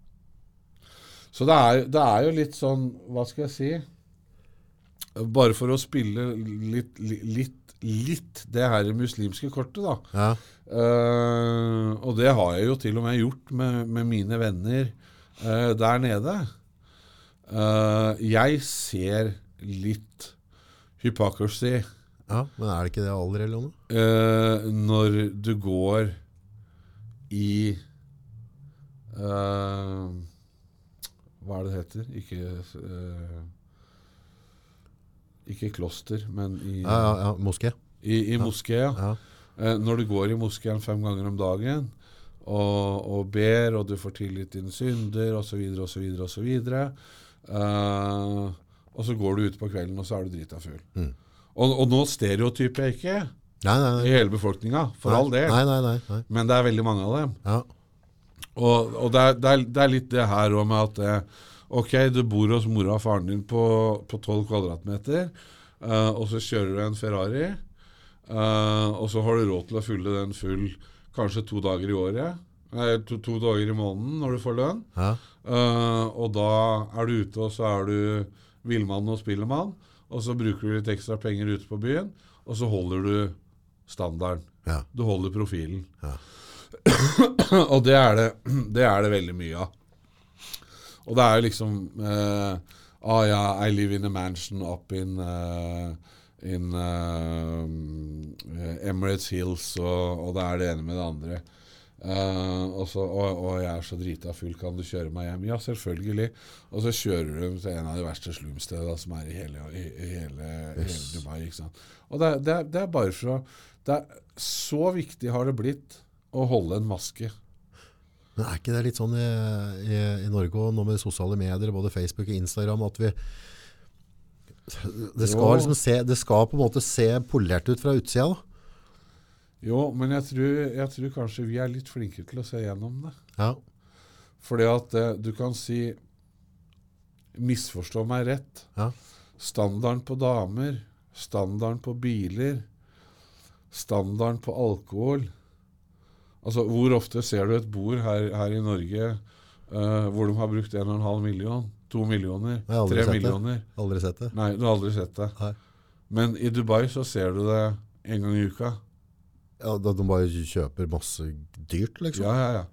Så det er, det er jo litt sånn Hva skal jeg si? Bare for å spille litt, litt, litt det her muslimske kortet, da. Ja. Uh, og det har jeg jo til og med gjort med, med mine venner eh, der nede. uh, jeg ser litt hypocrisy ja. Men er det ikke det all eller noe? Uh, når du går i Hva er det det heter? Ikke Ikke kloster, men i, Ja, ja, ja. Moské. i, i moské. Ja. Ja. Når du går i moskeen fem ganger om dagen og, og ber, og du får tilgitt dine synder osv., osv., osv. Og så går du ut på kvelden, og så er du drita full. Mm. Og, og nå stereotyper jeg ikke Nei, nei, i hele befolkninga, for Nei. all del. Nei, nei, nei. nei. Men det er veldig mange av dem. Ja. Og, og det, er, det, er, det er litt det her òg med at det, Ok, du bor hos mora og faren din på på 12 kvadratmeter, uh, og så kjører du en Ferrari, uh, og så har du råd til å fylle den full kanskje to dager i året. Nei, to, to dager i måneden når du får lønn. Ja. Eh, og da er du ute, og så er du villmann og spillemann. Og så bruker du litt ekstra penger ute på byen, og så holder du standarden. Ja. Du holder profilen. Ja. og det er det, det er det veldig mye av. Og det er jo liksom uh, Ah ja, I live in a mansion up in eh, in uh, Emirates Hills, og, og det er det ene med det andre. Uh, og, så, og, og jeg er så drita full, kan du kjøre meg hjem? Ja, selvfølgelig. Og så kjører du til en av de verste slumstedene som er i hele, i, i hele, hele Dubai. Og det, det, det er bare for å det er, Så viktig har det blitt å holde en maske. Men er ikke det litt sånn i, i, i Norge og nå med sosiale medier, både Facebook og Instagram, at vi det skal, liksom se, det skal på en måte se polert ut fra utsida. da. Jo, men jeg tror, jeg tror kanskje vi er litt flinke til å se gjennom det. Ja. Fordi at eh, du kan si Misforstå meg rett. Ja. Standarden på damer, standarden på biler, standarden på alkohol Altså, Hvor ofte ser du et bord her, her i Norge eh, hvor de har brukt 1,5 million? To millioner? Tre millioner. det. Aldri sett det. Nei, du har aldri sett det. Nei. Men i Dubai så ser du det en gang i uka. Ja, da de bare kjøper masse dyrt, liksom. Ja, ja, ja.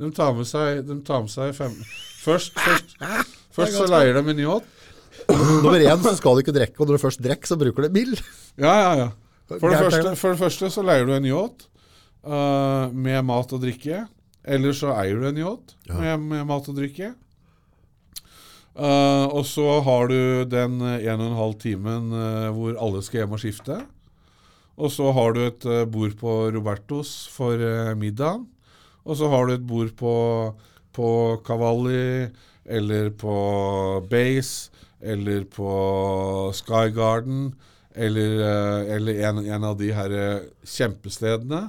De tar med seg, de tar med seg fem Først, først, først så leier de en yacht. Nummer én så skal du ikke drikke, og når du først drikker, så bruker du bil. Ja, ja, ja. For det, første, for det første så leier du en yacht uh, med mat og drikke. Eller så eier du en yacht med, med mat og drikke. Eh, og så har du den en og en halv timen uh, hvor alle skal hjem og skifte. Og så har du et uh, bord på Robertos for uh, middagen. Og så har du et bord på, på Cavalli, eller på Base, eller på Sky Garden, eller, eller en, en av de her kjempestedene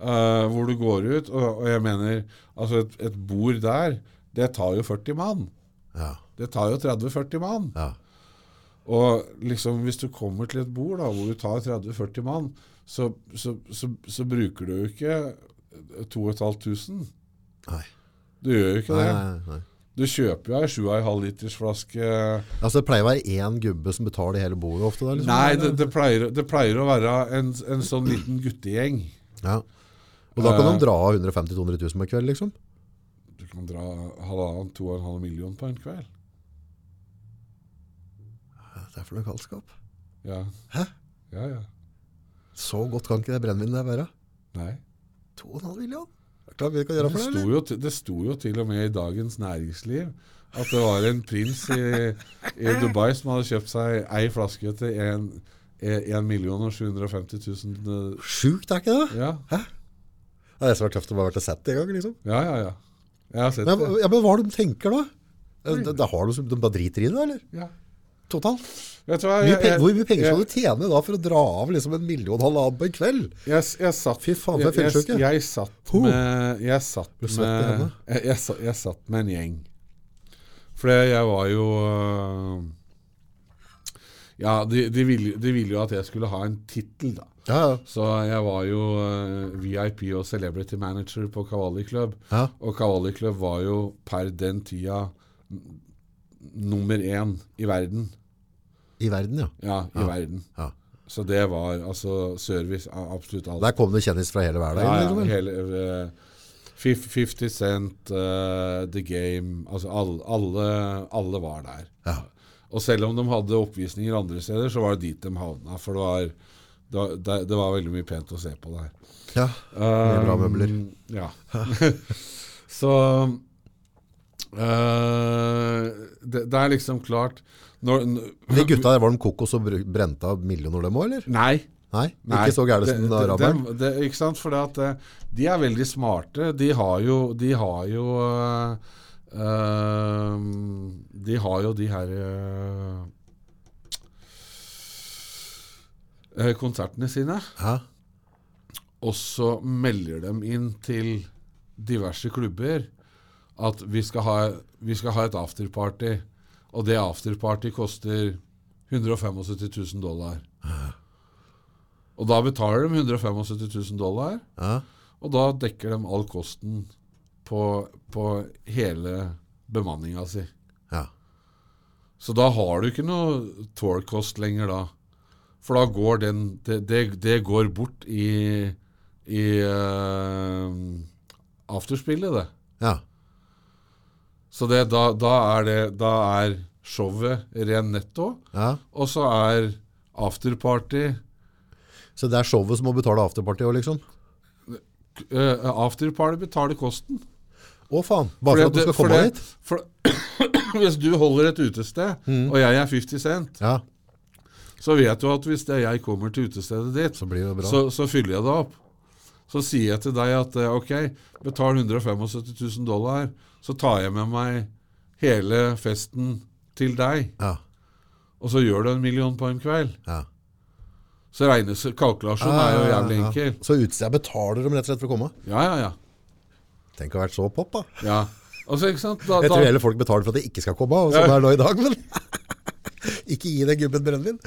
hvor du går ut. Og, og jeg mener, altså et, et bord der, det tar jo 40 mann. Ja. Det tar jo 30-40 mann. ja. Og liksom hvis du kommer til et bord da, hvor du tar 30-40 mann, så, så, så, så bruker du jo ikke 2500. Nei. Du gjør jo ikke Nei, det. nei, nei. Du kjøper jo ei 7,5 liters flaske Altså, det pleier å være én gubbe som betaler hele bordet ofte. Der, liksom. Nei, det, det, pleier, det pleier å være en, en sånn liten guttegjeng. Ja. Og da kan Eh. de dra av 150 000-200 000 på en kveld, liksom? Du kan dra halvannen, to og en halv million på en kveld. Det er for noe galskap. Ja. Hæ? Ja, ja. Så godt kan ikke det brennevinet der være. Nei. 2,5 million? Klart vi kan gjøre Det for det, sto, jo, det sto jo til og med i Dagens Næringsliv at det var en prins i, i Dubai som hadde kjøpt seg ei flaske til 1 million og 750 000 Sjukt, er ikke det? Ja, Det er det som er tøft å bare vært sett det en gang, liksom. ja, ja. ja. Jeg har sett Men, det. ja, men hva er det de tenker, da? Eh, Da, da har de, de bare driter i det, eller? Ja. Totalt? Vet du hva? Jeg- jeg- Hvor mye penger skal du tjene da for å dra av liksom en million halvannen på en kveld? Jeg, jeg satt Fy faen, for jeg, fyllesyke. jeg satt med Jeg satt med jeg, jeg, satt- jeg satt med en gjeng. For jeg var jo øh, Ja, de, de, ville, de ville jo at jeg skulle ha en tittel, da. Ja, ja. Så jeg var jo øh, VIP og celebrity manager på Cavalli Club. ja. Og Cavalli Club var jo per den tida nummer én i verden. I verden, ja. Ja, i verden. ja. Så det var altså service av absolutt alt. Der kom det kjendis fra hele verden. Ja, ja, liksom, hele, uh, 50 Cent, uh, The Game Altså alle, alle, alle var der. Ja. Og selv om de hadde oppvisninger andre steder, så var det dit de havna. For det var, det var, det, var veldig mye pent å se på der. ja. Mye bra møbler. Um, Ja. så uh, det, det er liksom klart når, De gutta der, var de kokos og br- brente av millioner dem òg, eller? Nei. Nei, ikke så gærent som araberen. dem- det- Ikke sant? For at, eh, de er veldig smarte. De har jo De har jo eh, De har jo de her eh, konsertene sine. Hæ? Og så melder de inn til diverse klubber at vi skal ha, vi skal ha et afterparty. Og det afterparty koster 175 000 dollar. Og da betaler de 175 000 dollar, ja. og da dekker de all kosten på, på hele bemanninga si. ja. Så da har du ikke noe tour-kost lenger da. For da går den Det, det, det går bort i, i uh, afterspillet, det. ja. Så det, da, da, er det, da er showet ren netto, ja. og så er afterparty Så det er showet som må betale afterparty òg, liksom? Uh, Afterparty betaler kosten. Å, faen! Bare for at du skal komme det- hit? for- hvis du holder et utested, Mm. og jeg er 50 Cent, Ja, så vet du at hvis det jeg kommer til utestedet ditt, så blir det bra. så, så fyller jeg det opp. Så sier jeg til deg at eh, ok, betal 175 000 dollar, så tar jeg med meg hele festen til deg, Ja, og så gjør du en million på en kveld. ja. Så regnes kalkulasjonen er jo jævlig Ja, ja, ja. enkel. Så utestedet betaler dem rett og slett for å komme? Ja, ja, ja. Tenk å ha vært så pop, da. ja. Altså, ikke sant? Da, Jeg tror heller folk betaler for at de ikke skal komme, og sånn Ja. er det nå i dag, men Ikke gi den gubben brennevin.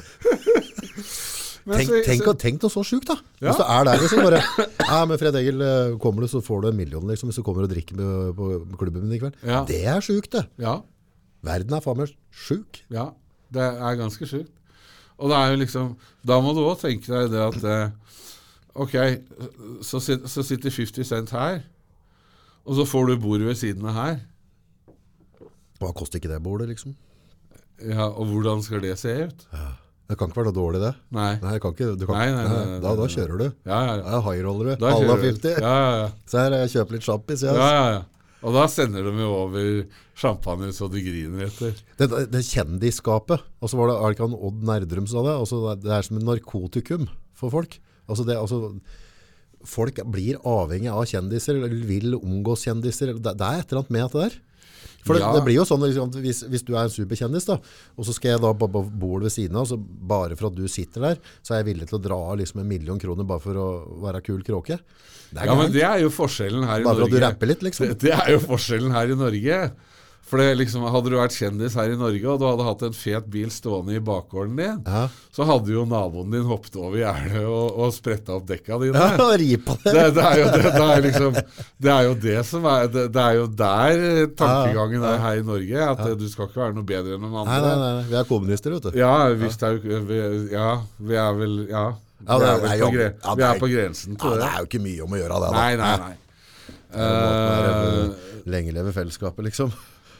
Tenk, så- tenk, så- tenk noe så sjukt, da. Ja. Hvis du er der liksom bare Ja, men Fred Egil, eh, kommer du, så får du en million, liksom, hvis du kommer og drikker med, på klubben min i kveld. Ja. Det er sjukt, det. Ja, Verden er faen meg sjuk. ja. Det er ganske sjukt. Og det er jo liksom Da må du òg tenke deg det at eh, Ok, så, så sitter 50 Cent her, og så får du bordet ved siden av her. Hva koster ikke det bordet, liksom? Ja, Og hvordan skal det se ut? Det kan ikke være noe dårlig, det. Nei. Nei, kan ikke, du kan, Nei, nei, nei, nei, da, da kjører du. Ja, ja, ja. Highroller, du. Alle du. 50. Ja, ja, ja. Se her, jeg kjøper litt sjampis. ja, Ja. ja, ja. Og da sender de jo over champagne så de griner etter. Det, det, det kjendisskapet, og så var det, er det ikke han Odd Nerdrum sa det, altså det, er som en narkotikum for folk. Altså det, altså, folk blir avhengig av kjendiser, eller vil omgås kjendiser. Det, det er et eller annet med det der. For det, Ja. det blir jo sånn liksom, hvis, hvis du er en superkjendis, da, og så skal jeg da på bordet ved siden av, så bare for at du sitter der, så er jeg villig til å dra av liksom en million kroner bare for å være kul kråke. Det er Ja, men det er jo forskjellen her i Norge. Bare for at du rapper litt, liksom. Det, det er jo forskjellen her i Norge. For det liksom, Hadde du vært kjendis her i Norge, og du hadde hatt en fet bil stående i bakgården din, Ja. så hadde jo naboen din hoppet over gjerdet og, og spretta opp dekka dine. Ja, ri på det. Det, det, er jo det, det, er liksom, det er jo det som er Det, det er jo der tankegangen er her i Norge. At ja. du skal ikke være noe bedre enn noen Nei, andre. nei, nei, vi er kommunister, vet du. Ja, visst er vi, Ja, vi er vel Ja. Ja, vi det er, er- jo- vi er på grensen Ja, det det. er jo ikke mye om å gjøre av det, da. Nei, nei, nei. Uh, Lenge leve fellesskapet, liksom.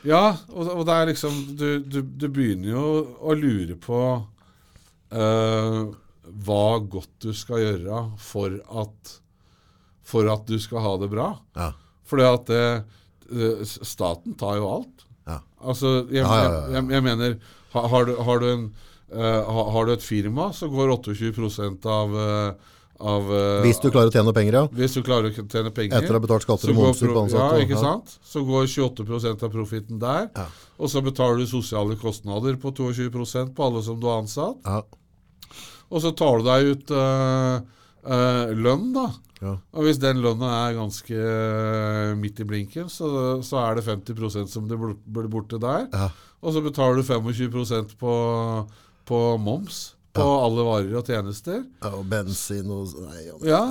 Ja, og, og det er liksom du, du, du begynner jo å lure på uh, hva godt du skal gjøre for at for at du skal ha det bra. Ja. Fordi at eh, staten tar jo alt. Ja. Altså, jeg, ja. jeg, jeg mener har, har, du, har, du en, uh, ha- har du et firma, så går 28 av, eh, av eh, Hvis du klarer å tjene penger, ja. hvis du klarer å tjene penger. Etter å ha betalt skatter og momser på ansatte. Ja, ikke sant? Så går 28% av profitten der. Ja. Og så betaler du sosiale kostnader på 22% på alle som du har ansatt. Ja. Og så tar du deg ut eh, eh, lønn, da. Ja. Og hvis den lønna er ganske midt i blinken, så, så er det 50% som det blir borte der. Ja. Og så betaler du 25 på, på moms på alle varer og tjenester. Ja, og bensin og nei, ja. Ja.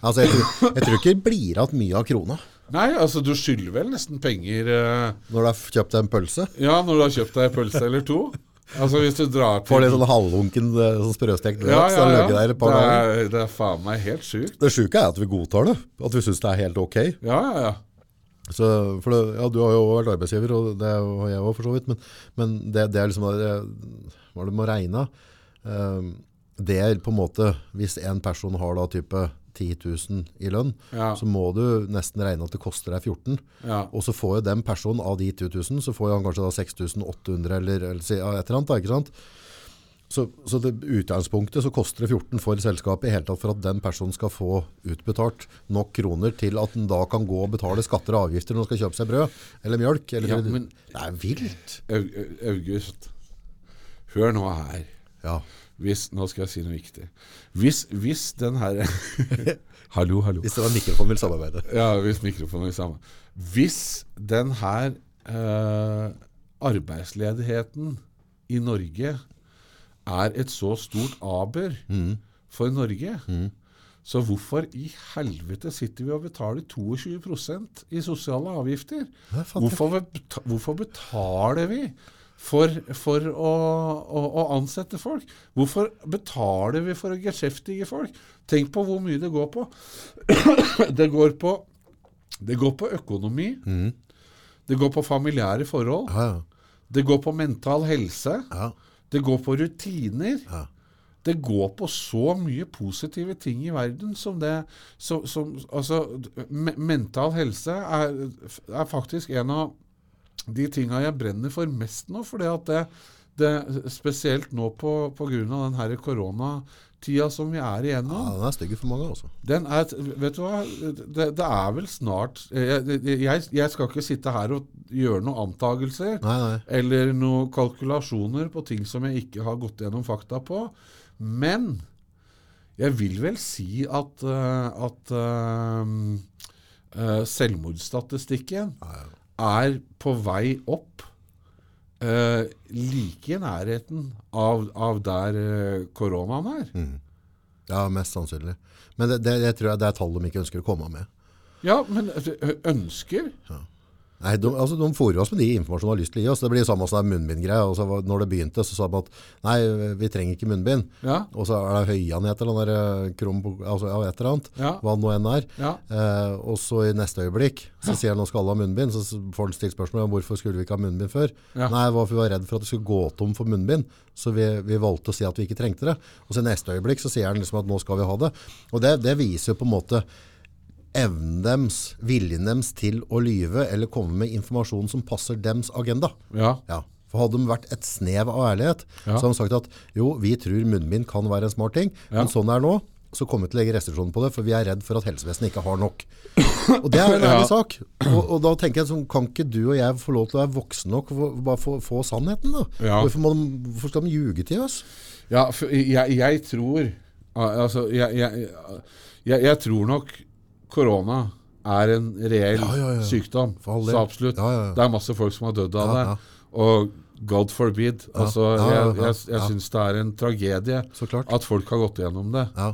Altså, jeg, tror, jeg tror ikke det blir igjen mye av krona Nei, altså du skylder vel nesten penger eh, når du har kjøpt deg en pølse. Ja, når du har kjøpt deg en pølse eller to. Altså hvis du drar til Får litt sånn halvunken eh, sånn sprøstekt løk, ja, så ja, ja. ligget der et par det, er, det er faen meg helt sjukt. Det sjuke er at vi godtar det. At vi syns det er helt ok. Ja, ja, ja. Så, for det, ja, du har jo vært arbeidsgiver, og det har jeg òg for så vidt. Men, men det, det er liksom Hva er det med å regne? Um, det er på en måte Hvis en person har da type 10 000 i lønn, Ja. så må du nesten regne at det koster deg 14 ja. Og så får jo den personen av de 10 000, så får han kanskje da 6800 eller, eller et eller annet. da, ikke sant? Så, så det utgangspunktet så koster det 14 for selskapet i hele tatt for at den personen skal få utbetalt nok kroner til at den da kan gå og betale skatter og avgifter når den skal kjøpe seg brød eller mjølk. Eller, Ja, men- det er vilt. Au- Au- August, hør nå her. Ja. Hvis, nå skal jeg si noe viktig. Hvis, hvis den her Hallo, hallo. Hvis det var mikrofonen vil samarbeide. Ja, hvis mikrofonen vil samarbeide. Hvis den her eh, arbeidsledigheten i Norge er et så stort aber for Norge, så hvorfor i helvete sitter vi og betaler 22% i sosiale avgifter? Hvorfor, hvorfor betaler vi for, for å, å, å ansette folk? Hvorfor betaler vi for å geskjeftige folk? Tenk på hvor mye det går på. det går på, det går på økonomi. Det går på familiære forhold. Ja, ja. Det går på mental helse. ja. Det går på rutiner. Ja. Det går på så mye positive ting i verden som det som, som, Altså, mental helse er, er faktisk en av de tinga jeg brenner for mest nå. fordi at det, det Spesielt nå på, på grunn av den her koronatida som vi er igjennom. ja, den er stygg for mange, altså. Den er, vet du hva, det, det er vel snart jeg, jeg, jeg skal ikke sitte her og gjøre noen antagelser Nei, nei. eller noen kalkulasjoner på ting som jeg ikke har gått gjennom fakta på. Men jeg vil vel si at, eh, at uh, uh, selvmordsstatistikken er på vei opp. uh, like i nærheten av, av der uh, koronaen er. Ja, mest sannsynlig. Men det, det, det tror jeg det er tall de ikke ønsker å komme med. Ja, men ønsker? ønsker Nei, de, altså, de fôrer oss med de informasjonene de har lyst til å gi oss. Det blir samme som munnbindgreia. Når det begynte, så sa de at nei, vi trenger ikke munnbind. Ja. Og så er det høyan et eller annet, eh, krom, altså, ja, et eller annet, Ja. hva nå enn er. Ja. Eh, og så i neste øyeblikk så sier han nå skal alle ha munnbind, så får han stilt spørsmål om hvorfor skulle vi ikke ha munnbind før. Nei, det for vi var redd for at det skulle gå tom for munnbind, så vi, vi valgte å si at vi ikke trengte det. Og så i neste øyeblikk så sier han liksom at nå skal vi ha det. Og det, det viser jo på en måte evnen dems, viljen dems til å lyve eller komme med informasjon som passer dems agenda. Ja. Ja. For hadde de vært et snev av ærlighet, Ja. så hadde de sagt at jo, vi tror munnbind kan være en smart ting, Ja. men sånn er nå, så kommer vi til å legge restriksjoner på det, for vi er redd for at helsevesenet ikke har nok. Og det er en ærlig sak. Og, og da tenker jeg sånn, kan ikke du og jeg få lov til å være voksne nok for bare få, få sannheten da? Ja. Hvorfor, de, hvorfor skal de ljuge til oss? Ja, jeg, jeg tror Altså, jeg, jeg, jeg tror nok korona er en reell Ja, ja, ja. sykdom. Så absolutt. Det er masse folk som har dødd av det. Og God forbid. Altså, jeg, jeg, jeg syns det er en tragedie at folk har gått gjennom det. Ja,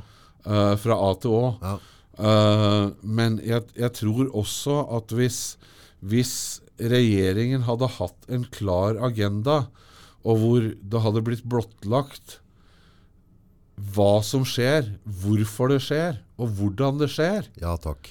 eh, fra A til Å. ja. Eh, men jeg, jeg tror også at hvis, hvis regjeringen hadde hatt en klar agenda, og hvor det hadde blitt blottlagt hva som skjer, hvorfor det skjer, og hvordan det skjer, ja takk.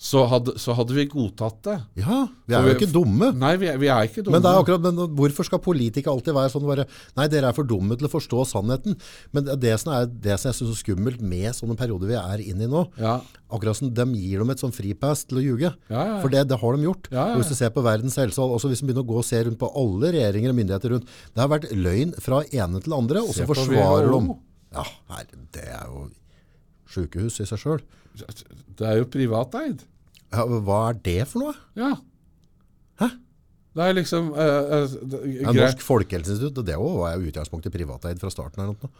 så hadde, så hadde vi godtatt det. Ja, vi er jo ikke dumme. Nei, vi er, vi er ikke dumme. Men, det er akkurat, men hvorfor skal politikere alltid være sånn bare, Nei, dere er for dumme til å forstå sannheten. Men det det som, er, det som jeg synes er skummelt med sånne perioder vi er inne i nå. ja. Akkurat som de gir dem et sånn fripass til å ljuge. Ja, ja. For det, det har de gjort. Og hvis du ser på verdens helse, også hvis du begynner å gå og se rundt på alle regjeringer og myndigheter rundt, det har vært løgn fra ene til andre, og så forsvarer de. Ja, her, det er jo sykehus i seg sjøl. Det er jo privateid. Ja, hva er det for noe? Ja. Hæ? Det er liksom uh, uh, det- Ja. Norsk folkehelseinstitutt, det var jo utgangspunktet privateid fra starten. eller noe.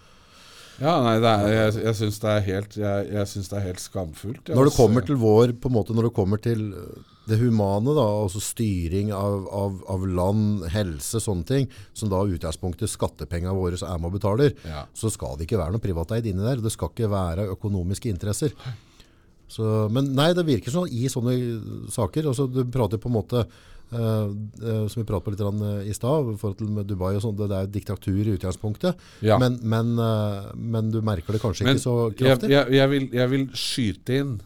Ja, nei, det er, jeg, jeg syns det Jeg, jeg synes det er helt skamfullt. jeg, Når det kommer til vår, på en måte, når det kommer til det humane, da, altså styring av, av, av land, helse, sånne ting, som da utgangspunktet skattepengene våre er med og betaler, Ja. så skal det ikke være noe privateid inni der. Det skal ikke være økonomiske interesser. Så, men nei, det virker sånn i sånne saker. Altså, du prater på en måte, Uh, som vi pratet på litt eh, i stad, i forhold til med Dubai og sånn, det, det er diktatur i utgangspunktet. Ja. Men, men, men du merker det kanskje Men ikke så jeg, kraftig. jeg, jeg, vil, jeg vil skyte inn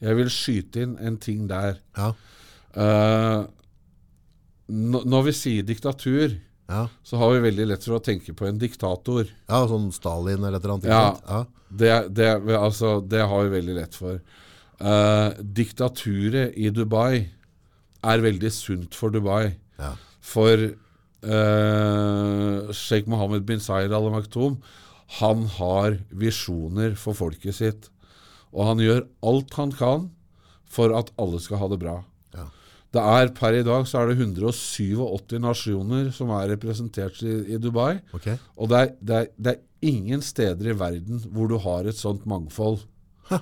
Jeg vil skyte inn en ting der. Ja, Uh, når vi sier diktatur, ja. så har vi veldig lett for å tenke på en diktator. Ja, sånn Stalin eller et eller annet. Ja. ja. Det, det, altså, det har vi veldig lett for. Uh, diktaturet i Dubai er veldig sunt for Dubai. Ja. For uh, Sheikh Mohammed bin Zaid al Maktoum han har visjoner for folket sitt. Og han gjør alt han kan for at alle skal ha det bra. Ja. Det er Per i dag så er det 187 nasjoner som er representert i, i Dubai. Okay. Og det er, det, er, det er ingen steder i verden hvor du har et sånt mangfold. Hæ.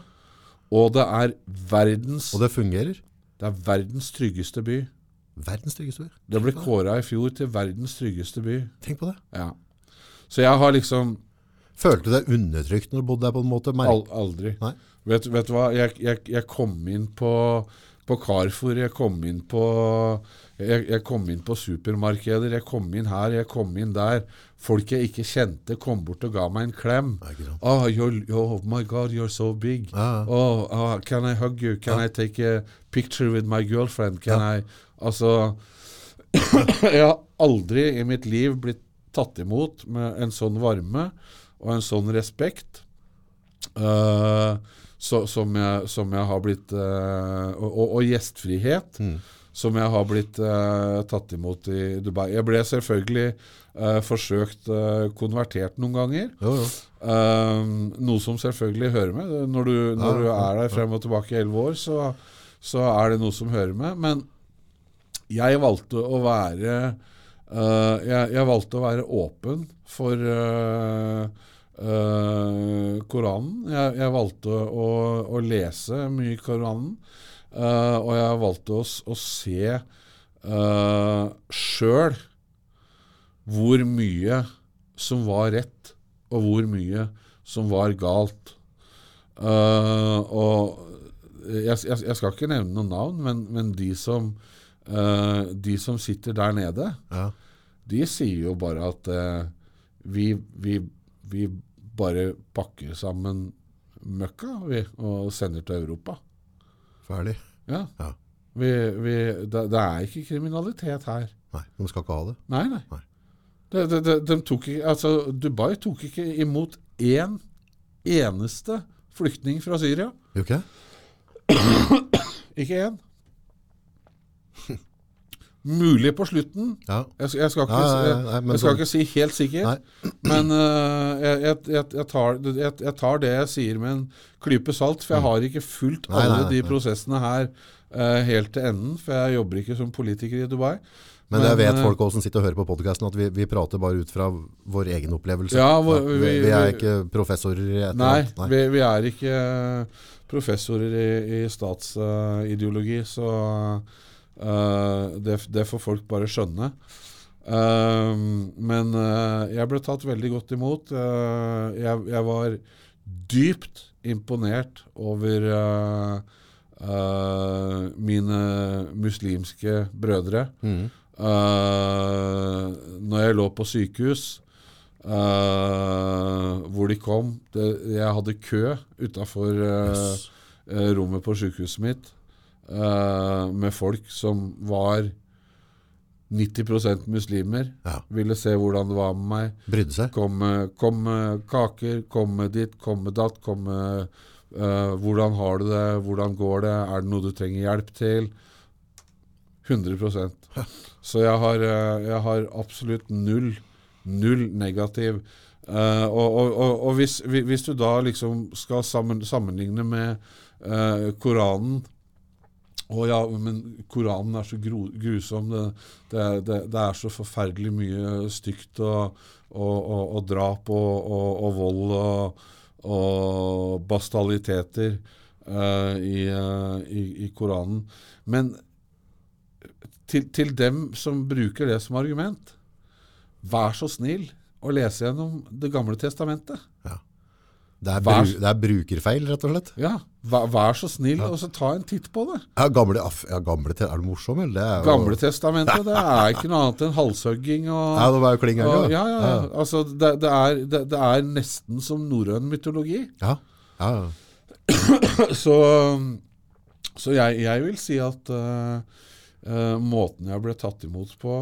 Og det er verdens Og det fungerer? Det er verdens tryggeste by. Verdens tryggeste by. Det ble kåra i fjor til verdens tryggeste by. Tenk på det. Ja. Så jeg har liksom Følte du deg undertrykt når du bodde der på en måte? Al aldri vet, vet du hva? Jeg, jeg, jeg kom inn på, på Carrefour, jeg kom inn på jeg, jeg kom inn på supermarkeder, jeg kom inn her, jeg kom inn der. Folk jeg ikke kjente, kom bort og ga meg en klem. Oh, oh my God, you're so big. Ja, ja. Oh, oh, can I hug you? Can I take a picture with my girlfriend? Can I Altså Jeg har aldri i mitt liv blitt tatt imot med en sånn varme og en sånn respekt uh, så, som, jeg, som jeg har blitt uh, og, og, gjestfrihet Mm. som jeg har blitt uh, tatt imot i Dubai. Jeg ble selvfølgelig forsøkt konvertert noen ganger. Jo, jo. Noe som selvfølgelig hører med. Når du, når du er der frem og tilbake i elleve år, så, så er det noe som hører med. Men jeg valgte å være uh, jeg, jeg valgte å være åpen for uh, uh, Koranen. Jeg, jeg valgte å, å lese mye i Koranen. Og jeg valgte å, å se uh, sjøl hvor mye som var rett, og hvor mye som var galt. Og jeg, jeg skal ikke nevne noen navn, men, men de, som, eh, de som sitter der nede, Ja. de sier jo bare at uh, vi, vi, vi bare pakker sammen møkka vi, og sender til Europa. Ferdig. Ja. Ja. Vi, vi, det, det er ikke kriminalitet her. Nei, de skal ikke ha det. Nei, nei. Nei. De, de, de, de tok ikke, altså, Dubai tok ikke imot én eneste flyktning fra Syria. Jo ikke? Ikke én. Mulig på slutten. Ja. Jeg, jeg, skal, ikke, Ja, ja, nei, jeg skal sånn- ikke si helt sikkert, men uh, jeg, tar, jeg, tar det jeg sier med en klype salt, for jeg har ikke fulgt. Nei, alle nei, nei, de nei. prosessene her uh, helt til enden, for jeg jobber ikke som politiker i Dubai. Men jeg vet øh, folk også som sitter og hører på podcasten, at vi, vi prater bare ut fra vår egen opplevelse. Ja, vi, vi- vi er ikke professorer i et Nei. Vi, vi er ikke professorer i, i statsideologi, så eh, det, det får folk bare skjønne. Uh, men uh, jeg ble tatt veldig godt imot. Jeg, jeg var dypt imponert over mine muslimske brødre. Mm. Når jeg lå på sykehus, eh, hvor de kom det, Jeg hadde kø utafor Yes. rommet på sykehuset mitt eh, med folk som var 90% muslimer. Ja. Ville se hvordan det var med meg. Brydde seg. Kom med, kaker, kom med ditt, kom med datt, kom med uh, Hvordan har du det, hvordan går det, er det noe du trenger hjelp til? 100% Så jeg har, eh, jeg har absolutt null, null negativ Uh, og, og, og, og hvis, hvis du da liksom skal sammen, sammenligne med uh, Koranen Å ja, men Koranen er så gro, grusom. Det, det, det, det er så forferdelig mye stygt og, og, og, og drap og, vold og, bastaliteter uh, i, uh, i, i Koranen. Men til, til dem som bruker det som argument, vær så snill å lese gjennom Det gamle testamentet. Det er, Vær- bru, det er brukerfeil, rett og slett. Ja, vær, vær så snill og så ta en titt på det. Ja, gamle, ja, gamle Er du morsom, eller? Det er jo, Gamle testamentet det er ikke noe annet enn halshugging og, Ja, det var jo kling og ja, ja, ja. Altså, det, det, er, det, er nesten som norrøn mytologi. Ja. Ja, ja. Så, så jeg, jeg vil si at uh, Uh, måten jeg ble tatt imot på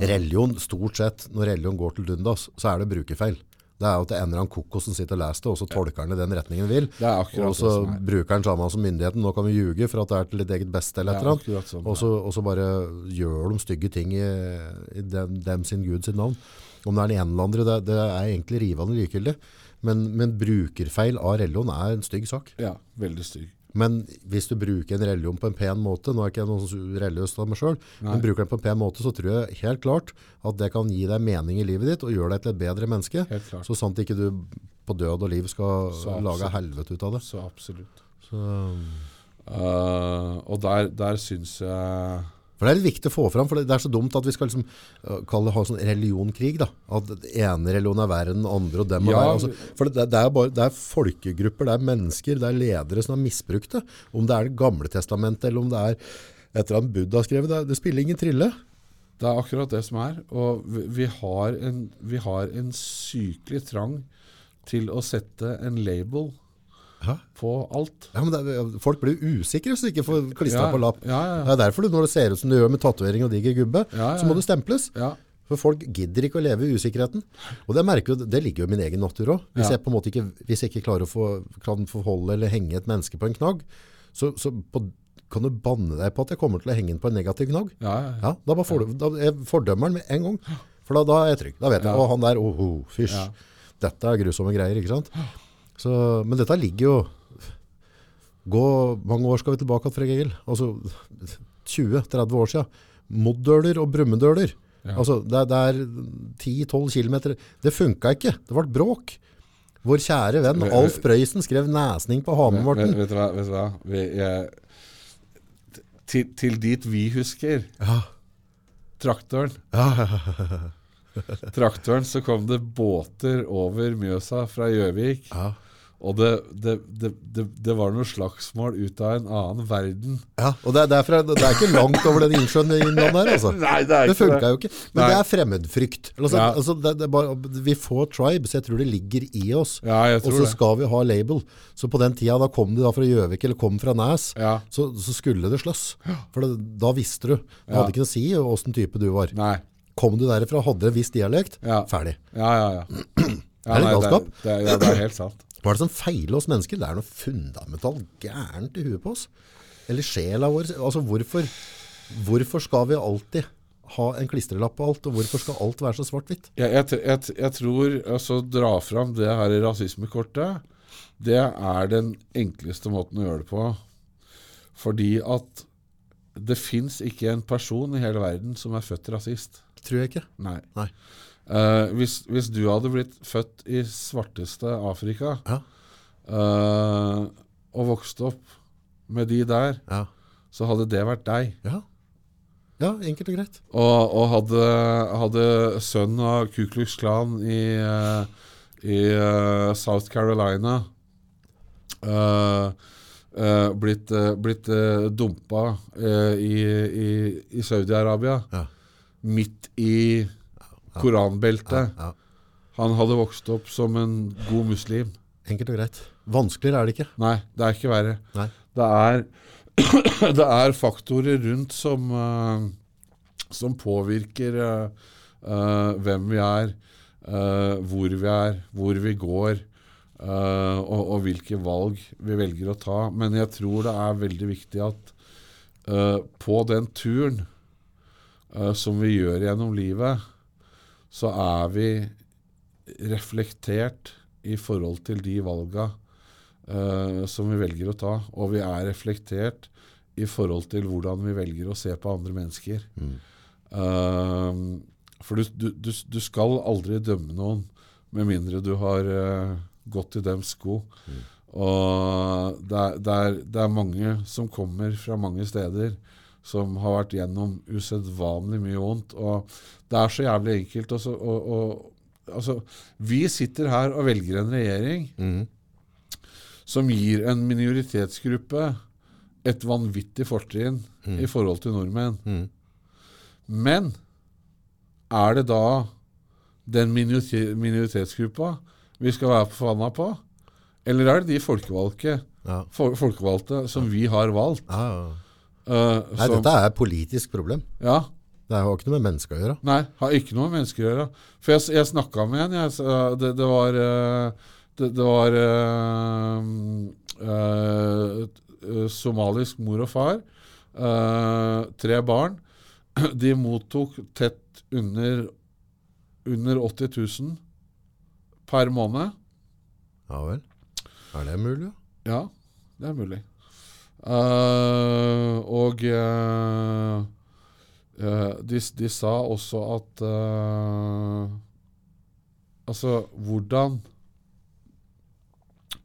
Religion, stort sett, når religion går til dundas, så er det brukerfeil. Det er jo at det er en eller annen kokos som sitter og leser det, og så tolker han i den retningen vil. Det er akkurat Og så er. bruker han sammen som myndigheten. Nå kan vi ljuge for at det er til ditt eget beste eller et er eller annet. sånn Og så, bare gjør de stygge ting i, i dem, dem sin Gud sin navn. Om det er den ene eller andre, det, det er egentlig rivende likegyldig. Men, men brukerfeil av religion er en stygg sak. Ja, veldig stygg. Men hvis du bruker en religion på en pen måte, nå er ikke jeg noen religiøs av meg selv, men bruker den på en pen måte, så tror jeg helt klart at det kan gi deg mening i livet ditt og gjøre deg til et bedre menneske. Helt klart. Så sant ikke du på død og liv skal lage helvete ut av det. Så absolutt. Så, Uh, og der, der syns jeg for det er litt viktig å få fram, for det er så dumt at vi skal liksom, øh, det ha sånn religionkrig. da. At ene religionen er verre enn den andre. og dem er Ja, verre. Altså, for det, det, er bare, det er folkegrupper, det er mennesker, det er ledere som har misbrukt det. Om det er det gamle testamentet, eller om det er et eller annet Buddha har skrevet, det, det spiller ingen trille. Det er akkurat det som er. Og vi, vi, har en, vi har en sykelig trang til å sette en label Hæ? på alt. Ja, men er- folk blir usikre hvis de ikke får klistra Ja, på lapp. ja, ja. Det er derfor du, når det ser ut som du gjør med tatovering og diger gubbe, så må du stemples. Ja, For folk gidder ikke å leve i usikkerheten. Og det, merker, det ligger jo i min egen natur òg. Hvis, hvis jeg ikke klarer å få, kan forholde eller henge et menneske på en knagg, så, så på, kan du banne deg på at jeg kommer til å henge den på en negativ knagg. ja, ja, ja. Ja, da, bare får du, da jeg fordømmer den med en gang. For da, da er jeg trygg. Da vet jeg. Å, han der, oh, oh, fysj. Dette er grusomme greier, ikke sant? Så, men dette ligger jo Gå mange år skal vi tilbake til, Fred Egil. Altså 20-30 år siden. Moddøler og brummedøler. Ja. Altså, det, er- det er 10-12 kilometer. Det funka ikke. Det ble bråk. Vår kjære venn Alf Prøysen skrev nesning på Vet, Hamar-Morten. vet, du hva? Vet du hva? Vi, jeg, til, til dit vi husker Ja. traktoren. Ja, Traktoren så kom det båter over Mjøsa fra Gjøvik. ja. Og det, det, det, det, var noe slagsmål ut av en annen verden. ja. Og det, er derfra, det er ikke langt over den innsjøen i Innlandet her, altså. Nei, det er Det funka jo ikke. Men Nei. det er fremmedfrykt. Altså, Ja. altså, bare, vi får tribes, jeg tror det ligger i oss. Ja, Og så skal vi ha label. Så på den tida da kom de da fra Gjøvik eller kom fra Næs, Ja. så, så skulle det slåss. For da visste du. Det hadde ikke noe å si åssen type du var. Nei. Kom du derifra, hadde en viss dialekt, Ja. ferdig. Ja, ja, ja. ja Er det galskap? Det, det, det er helt sant. Hva er det som feiler oss mennesker? Det er noe fundamentalt gærent i huet på oss. Eller sjela vår. Altså hvorfor, hvorfor skal vi alltid ha en klistrelapp på alt, og hvorfor skal alt være så svart-hvitt? Jeg, jeg, jeg, jeg tror altså dra fram det her rasismekortet, det er den enkleste måten å gjøre det på. Fordi at det fins ikke en person i hele verden som er født rasist. Tror jeg ikke. Nei. Nei. Uh, hvis, hvis du hadde blitt født i svarteste Afrika Ja. uh, og vokst opp med de der, Ja. så hadde det vært deg. Ja, ja enkelt og greit. Og, og hadde, hadde sønnen av Ku Klux Klan i, eh, i uh, South Carolina blitt, blitt dumpa i, i, i Saudi-Arabia, Ja. Midt i koranbeltet Ja. Han hadde vokst opp som en god muslim. Enkelt og greit. Vanskeligere er det ikke. Nei, det er ikke verre. Nei. Det er, det er faktorer rundt som, uh, som påvirker uh, uh, hvem vi er, hvor vi er, hvor vi går, og, og hvilke valg vi velger å ta. Men jeg tror det er veldig viktig at på den turen eh, som vi gjør gjennom livet, så er vi reflektert i forhold til de valga uh, som vi velger å ta. Og vi er reflektert i forhold til hvordan vi velger å se på andre mennesker. Mm. Uh, for du, du, du, du skal aldri dømme noen med mindre du har uh, gått i dems sko. Og det er, det, er, det er mange som kommer fra mange steder som har vært gjennom usedvanlig mye vondt. Og det er så jævlig enkelt. Også, og, og, altså, vi sitter her og velger en regjering Mm. som gir en minoritetsgruppe et vanvittig fortrinn i forhold til nordmenn. Mm. Men er det da den minorite- minoritetsgruppa vi skal være forbanna på? Eller er det de folkevalgte, Ja. fol- folkevalgte som vi har valgt? Ja, ja. Eh, Nei, som, dette er et politisk problem. ja, Det har ikke noe med mennesker å gjøre. Nei, har ikke noe med mennesker å gjøre. For jeg, jeg snakka med en. Jeg, det, det var eh, Det, det var uh, eh, eh, somalisk mor og far. eh, tre barn. De mottok tett under, under 80 000 per måned. Ja vel. Er det mulig? Ja? Ja, det er mulig. Eh, og uh, uh, de, de sa også at Altså, hvordan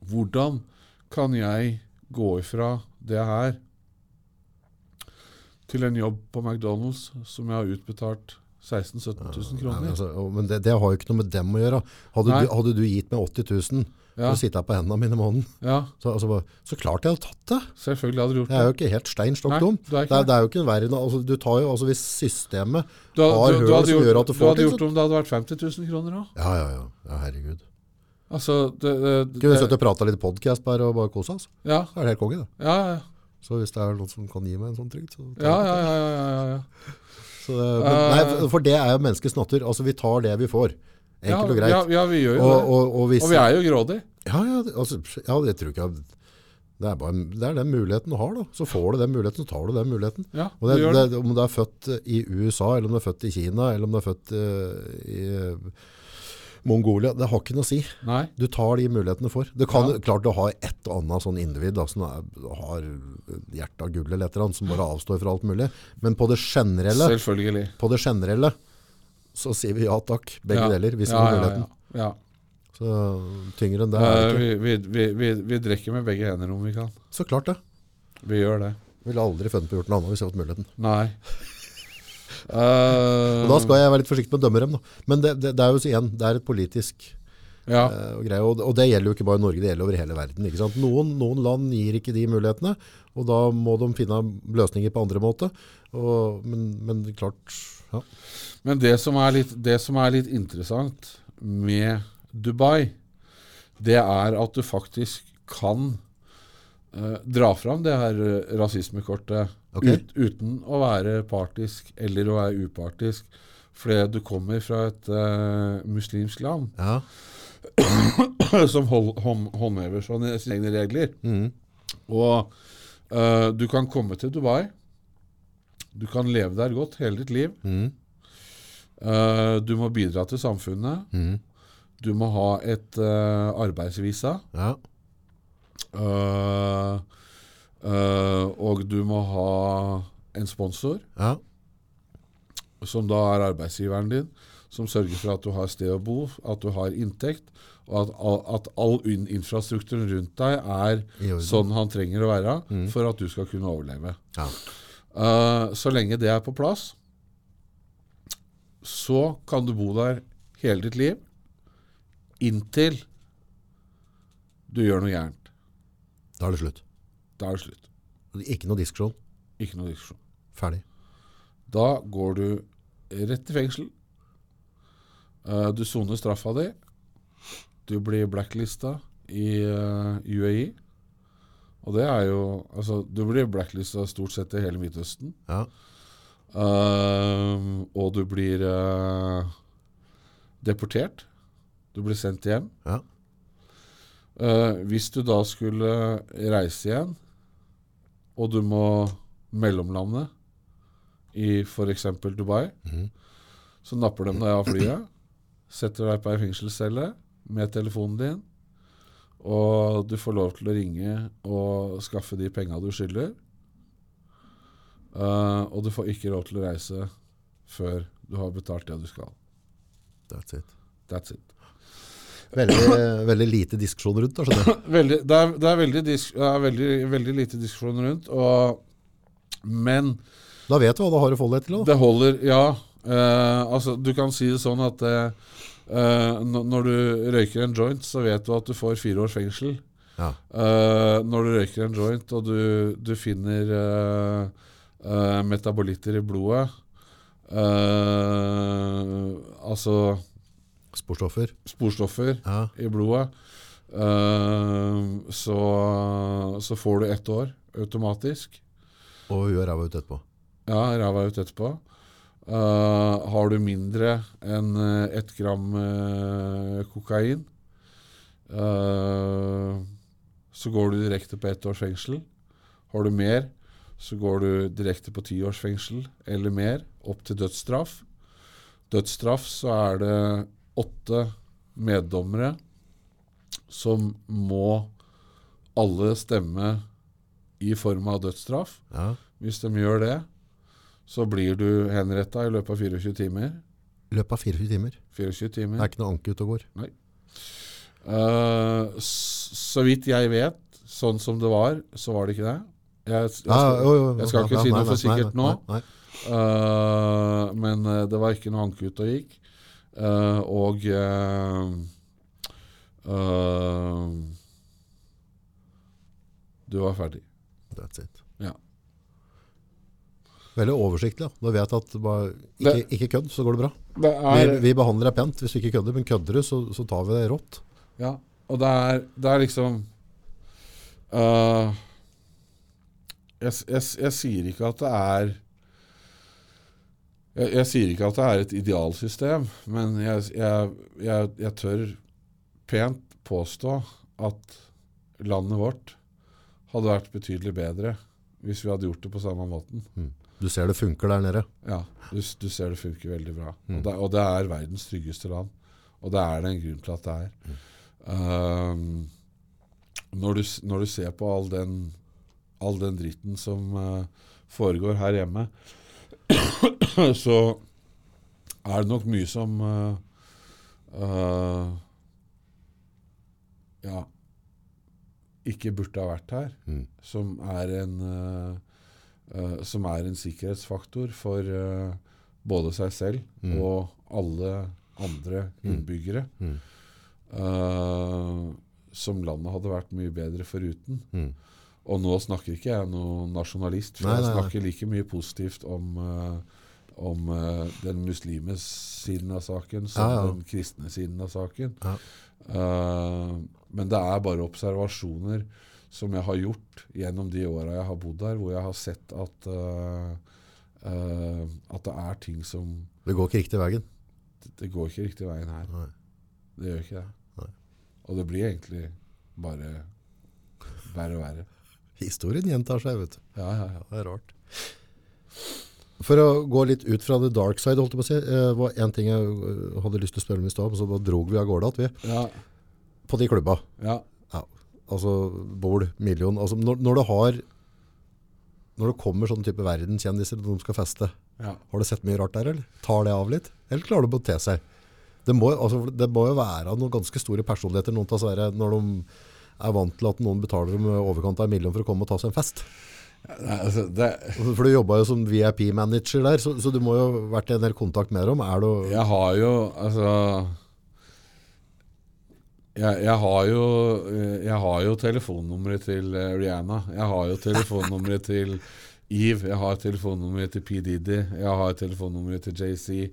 Hvordan kan jeg gå ifra det her til en jobb på McDonald's som jeg har utbetalt 16 000-17 000 Nei, kroner? altså, men det, det har jo ikke noe med dem å gjøre. Hadde, du, hadde du gitt meg 80 000 Ja, for å sitte på hendene mine i måneden, ja, så, altså, så klart jeg hadde tatt det. selvfølgelig hadde du gjort det. Jeg er jo ikke helt stein stokk dum. Det det. det er jo ikke en verre altså, Du tar jo, altså Hvis systemet Du, har høl som gjort, gjør at du du hadde ting, gjort så- om det hadde vært 50 000 kroner òg. Ja, ja, ja. ja herregud. Altså, det, det, Kunne vi sittet og prata litt podkast bare og bare kosa oss? ja, Så er det helt konge, det. ja, ja, Så hvis det er noen som kan gi meg en sånn trygd, så ja, ja, ja, ja, ja, ja. Så men, nei, for- for det er jo menneskets natur. Altså, vi tar det vi får. Enkelt og greit. Ja, ja, vi gjør jo og, det. og, og, hvis, Og vi er jo grådige. Ja, ja, altså, ja, det tror ikke jeg det er, bare, det er den muligheten du har, da. Så får du den muligheten, så tar du den muligheten. Ja, Og det, det. om du er født i USA, eller om du er født i Kina, eller om du er født uh, i eh, Mongolia, det har ikke noe å si. Nei, Du tar de mulighetene du får. Det kan, Ja. Klart du har et og annet sånn individ da, som er, har hjertet av gull eller et eller annet, som bare avstår fra alt mulig. Men på det generelle, selvfølgelig. på det generelle så sier vi ja takk, begge Ja. deler, hvis vi ja, har muligheten. ja, ja. Så tyngre enn det Eh, er det ikke. vi, vi, vi, vi, drikker med begge hender om vi kan. Så klart det. Vi gjør det. Ville aldri funnet på å gjort noe annet hvis jeg hadde fått muligheten. Nei. Eh, Og da skal jeg være litt forsiktig med å dømme dem. Da. Men det, det, det er jo så igjen, det er et politisk ja, uh, greie, og, og det gjelder jo ikke bare i Norge, det gjelder over hele verden. Ikke sant? Noen, noen land gir ikke de mulighetene, og da må de finne løsninger på andre måter. Og, men, men klart, ja. Men det som, er litt, det som er litt interessant med Dubai, det er at du faktisk kan eh, dra fram det her eh, rasismekortet okay. ut, uten å være partisk eller å være upartisk. Fordi du kommer fra et eh, muslimsk land ja. som hold, hånd, håndhever sine egne regler. Mm. Og eh, du kan komme til Dubai. Du kan leve der godt hele ditt liv. Mm. Uh, du må bidra til samfunnet. Mm. Du må ha et uh, arbeidsvisa. ja. Uh, og du må ha en sponsor, ja. som da er arbeidsgiveren din, som sørger for at du har sted å bo, at du har inntekt, og at, at all infrastrukturen rundt deg er sånn han trenger å være Mm. for at du skal kunne overleve. ja. Eh, så lenge det er på plass, så kan du bo der hele ditt liv inntil du gjør noe gærent. Da er det slutt. Da er det slutt. Ikke noe diskusjon. Ikke noe diskusjon. Ferdig. Da går du rett i fengsel. Eh, du soner straffa di. Du blir blacklista i eh, UAE. Og det er jo Altså, du blir blacklista stort sett i hele Midtøsten. Ja. Uh, og du blir uh, deportert. Du blir sendt hjem. Ja. Uh, hvis du da skulle reise igjen, og du må mellomlande i f.eks. Dubai, Mhm. så napper de deg av flyet. setter deg på ei fengselscelle med telefonen din, og du får lov til å ringe og skaffe de penga du skylder. Uh, og du får ikke lov til å reise før du har betalt det du skal. That's it. That's it. Veldig, veldig lite diskusjon rundt, da, skjønner jeg. Veldig, det, er, det, er veldig disk, det er veldig, veldig lite diskusjon rundt, og, men Da vet du hva du har å forholde deg til. Da. det holder Ja. Uh, altså, du kan si det sånn at eh, eh, når- du røyker en joint, så vet du at du får fire års fengsel. Ja. Uh, når du røyker en joint og du, du finner uh, metabolitter i blodet Altså Sporstoffer. sporstoffer Ja. i blodet, så, så får du ett år automatisk. Og og ræva ut etterpå. Ja, ræva ut etterpå. Eh, har du mindre enn eh, ett gram uh, kokain, så går du direkte på ett års fengsel. Har du mer, så går du direkte på ti års fengsel eller mer, opp til dødsstraff. Dødsstraff så er det åtte meddommere som må alle stemme i form av dødsstraff. Ja. Hvis de gjør det, så blir du henretta i løpet av 24 timer. I løpet av 24 timer. 24 timer. Det er ikke noe anke ute og går. Nei. Uh, så vidt jeg vet, sånn som det var, så var det ikke det. Jeg, jeg, jeg, jeg skal ikke si noe for sikkert nå. Eh, men eh, det var ikke noe anke ute og gikk. Uh, og Du var ferdig. That's it. Veldig oversiktlig. Da. Vet at bare, ikke, ikke kødd, så går det bra. Det Vi, vi behandler deg pent hvis du ikke kødder, men kødder du, så, så tar vi det rått. Ja, og det er, det er liksom uh, jeg, jeg, jeg sier ikke at det er jeg, jeg sier ikke at det er et idealsystem, men jeg, jeg, jeg, jeg tør pent påstå at landet vårt hadde vært betydelig bedre hvis vi hadde gjort det på samme måten. Du ser det funker der nede. Ja, du, du ser det funker veldig bra. Mm. Og, det, og det er verdens tryggeste land. Og det er det en grunn til at det er. Um, når, du, når du ser på all den, all den dritten som uh, foregår her hjemme, så er det nok mye som uh, uh, Ja ikke burde ha vært her Mm. som er en eh, som er en sikkerhetsfaktor for uh, både seg selv Mm. og alle andre Mm. innbyggere. Mm. Uh, som landet hadde vært mye bedre foruten. Mm. Og nå snakker ikke jeg noen nasjonalist, for Nei, jeg nei, nei. snakker like mye positivt om, om den muslimes siden av saken som Ja, ja. den kristne siden av saken. Ja. Men det er bare observasjoner som jeg har gjort gjennom de åra jeg har bodd her, hvor jeg har sett at, uh, uh, at det er ting som Det går ikke riktig veien. Det, det går ikke riktig veien her. Nei. Det gjør ikke det. Nei. Og det blir egentlig bare verre og verre. Historien gjentar seg, vet du. Ja, ja, ja. Det er rart. For å gå litt ut fra the dark side, holdt jeg på å si, eh, var en ting jeg hadde lyst til å spørre om i stad, men så drog vi av gårde igjen. vi, ja, på de klubba, ja. Altså bol, million, altså når, når du har, når det kommer sånne type verdenskjendiser, de skal feste, ja. har du sett mye rart der, eller? Tar det av litt? Eller klarer du å te seg? Det må, altså, det må jo være noen ganske store personligheter, noen tar svære, når de er vant til at noen betaler dem overkant av en million for å komme og ta seg en fest. Nei, altså, det, For du jobba jo som VIP-manager der, så, så du må jo ha vært i en del kontakt med dem. Er du, jeg har jo Altså jeg, jeg, har jo, eh, jeg har jo telefonnummeret til eh, Rihanna. Jeg har jo telefonnummeret til Eve. Jeg har telefonnummeret til P. Diddy. Jeg har telefonnummeret til JC.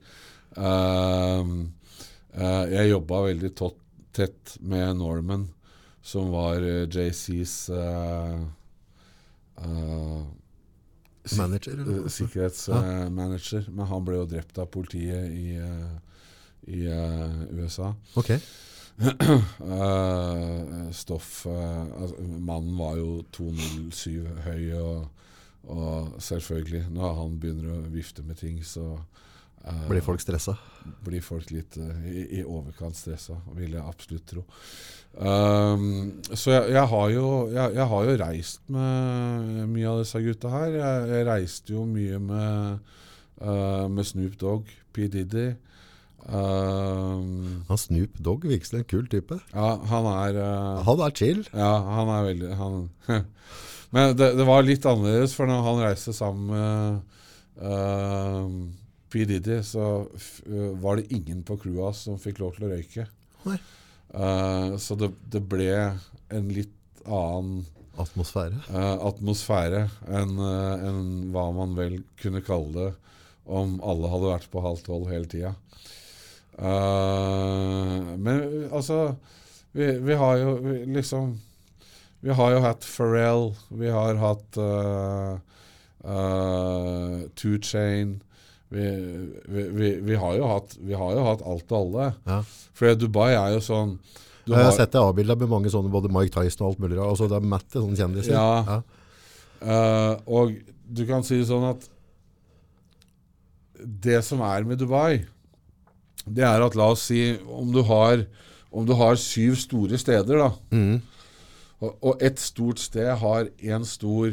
Uh, uh, jeg jobba veldig tot, tett med Norman, som var uh, JCs uh, uh, Manager, eller? Eh, sikkerhetsmanager. men han ble jo drept av politiet i, eh, i eh, USA. Ok. Eh, stoff eh, altså, Mannen var jo 207 høy, og, og selvfølgelig, når han begynner å vifte med ting, så Eh, Blir folk stressa? blir folk litt i, i overkant stressa, vil jeg absolutt tro. Um, så jeg, jeg, har jo, jeg, jeg har jo reist med mye av disse gutta her. Jeg reiste jo mye med, uh, med Snoop Dogg, P. Diddy. Um, Han Snoop Dogg virker som en kul type. ja, han er uh, Han er chill. Ja, han er veldig han, Men det, det var litt annerledes, for når han reiste sammen med uh, P. Diddy, så uh, var det ingen på crewet hans som fikk lov til å røyke. Uh, så det, det ble en litt annen Atmosfære. uh, atmosfære enn uh, enn hva man vel kunne kalle det om alle hadde vært på halv tolv hele tida. Uh, men altså vi, vi har jo vi, liksom Vi har jo hatt Pharrell, vi har hatt uh, uh, Two Chain vi, vi, har jo hatt, vi har jo hatt alt og alle. Ja. For Dubai er jo sånn du Jeg har sett det avbilda med mange sånne, både Mike Tyson og alt mulig. Altså, det er matte sånne kjendiser. Ja. Eh, og du kan si sånn at det som er med Dubai, det er at la oss si om du har, om du har syv store steder, da, Mm. og, og ett stort sted har én stor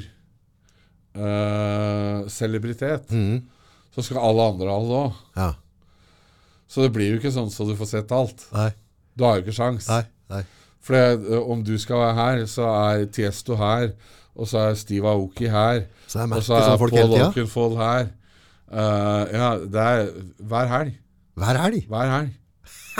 øh, celebritet, Mm. så skal alle andre ha det òg. ja. Så det blir jo ikke sånn så du får sett alt. Nei. Du har jo ikke sjans. Nei. Nei. For eh, om du skal være her, så er Tiesto her, og så er Steve Aoki her. Så Og så er Paul. Oakenfold her. Uh, ja, det er hver helg. Hver helg Hver helg.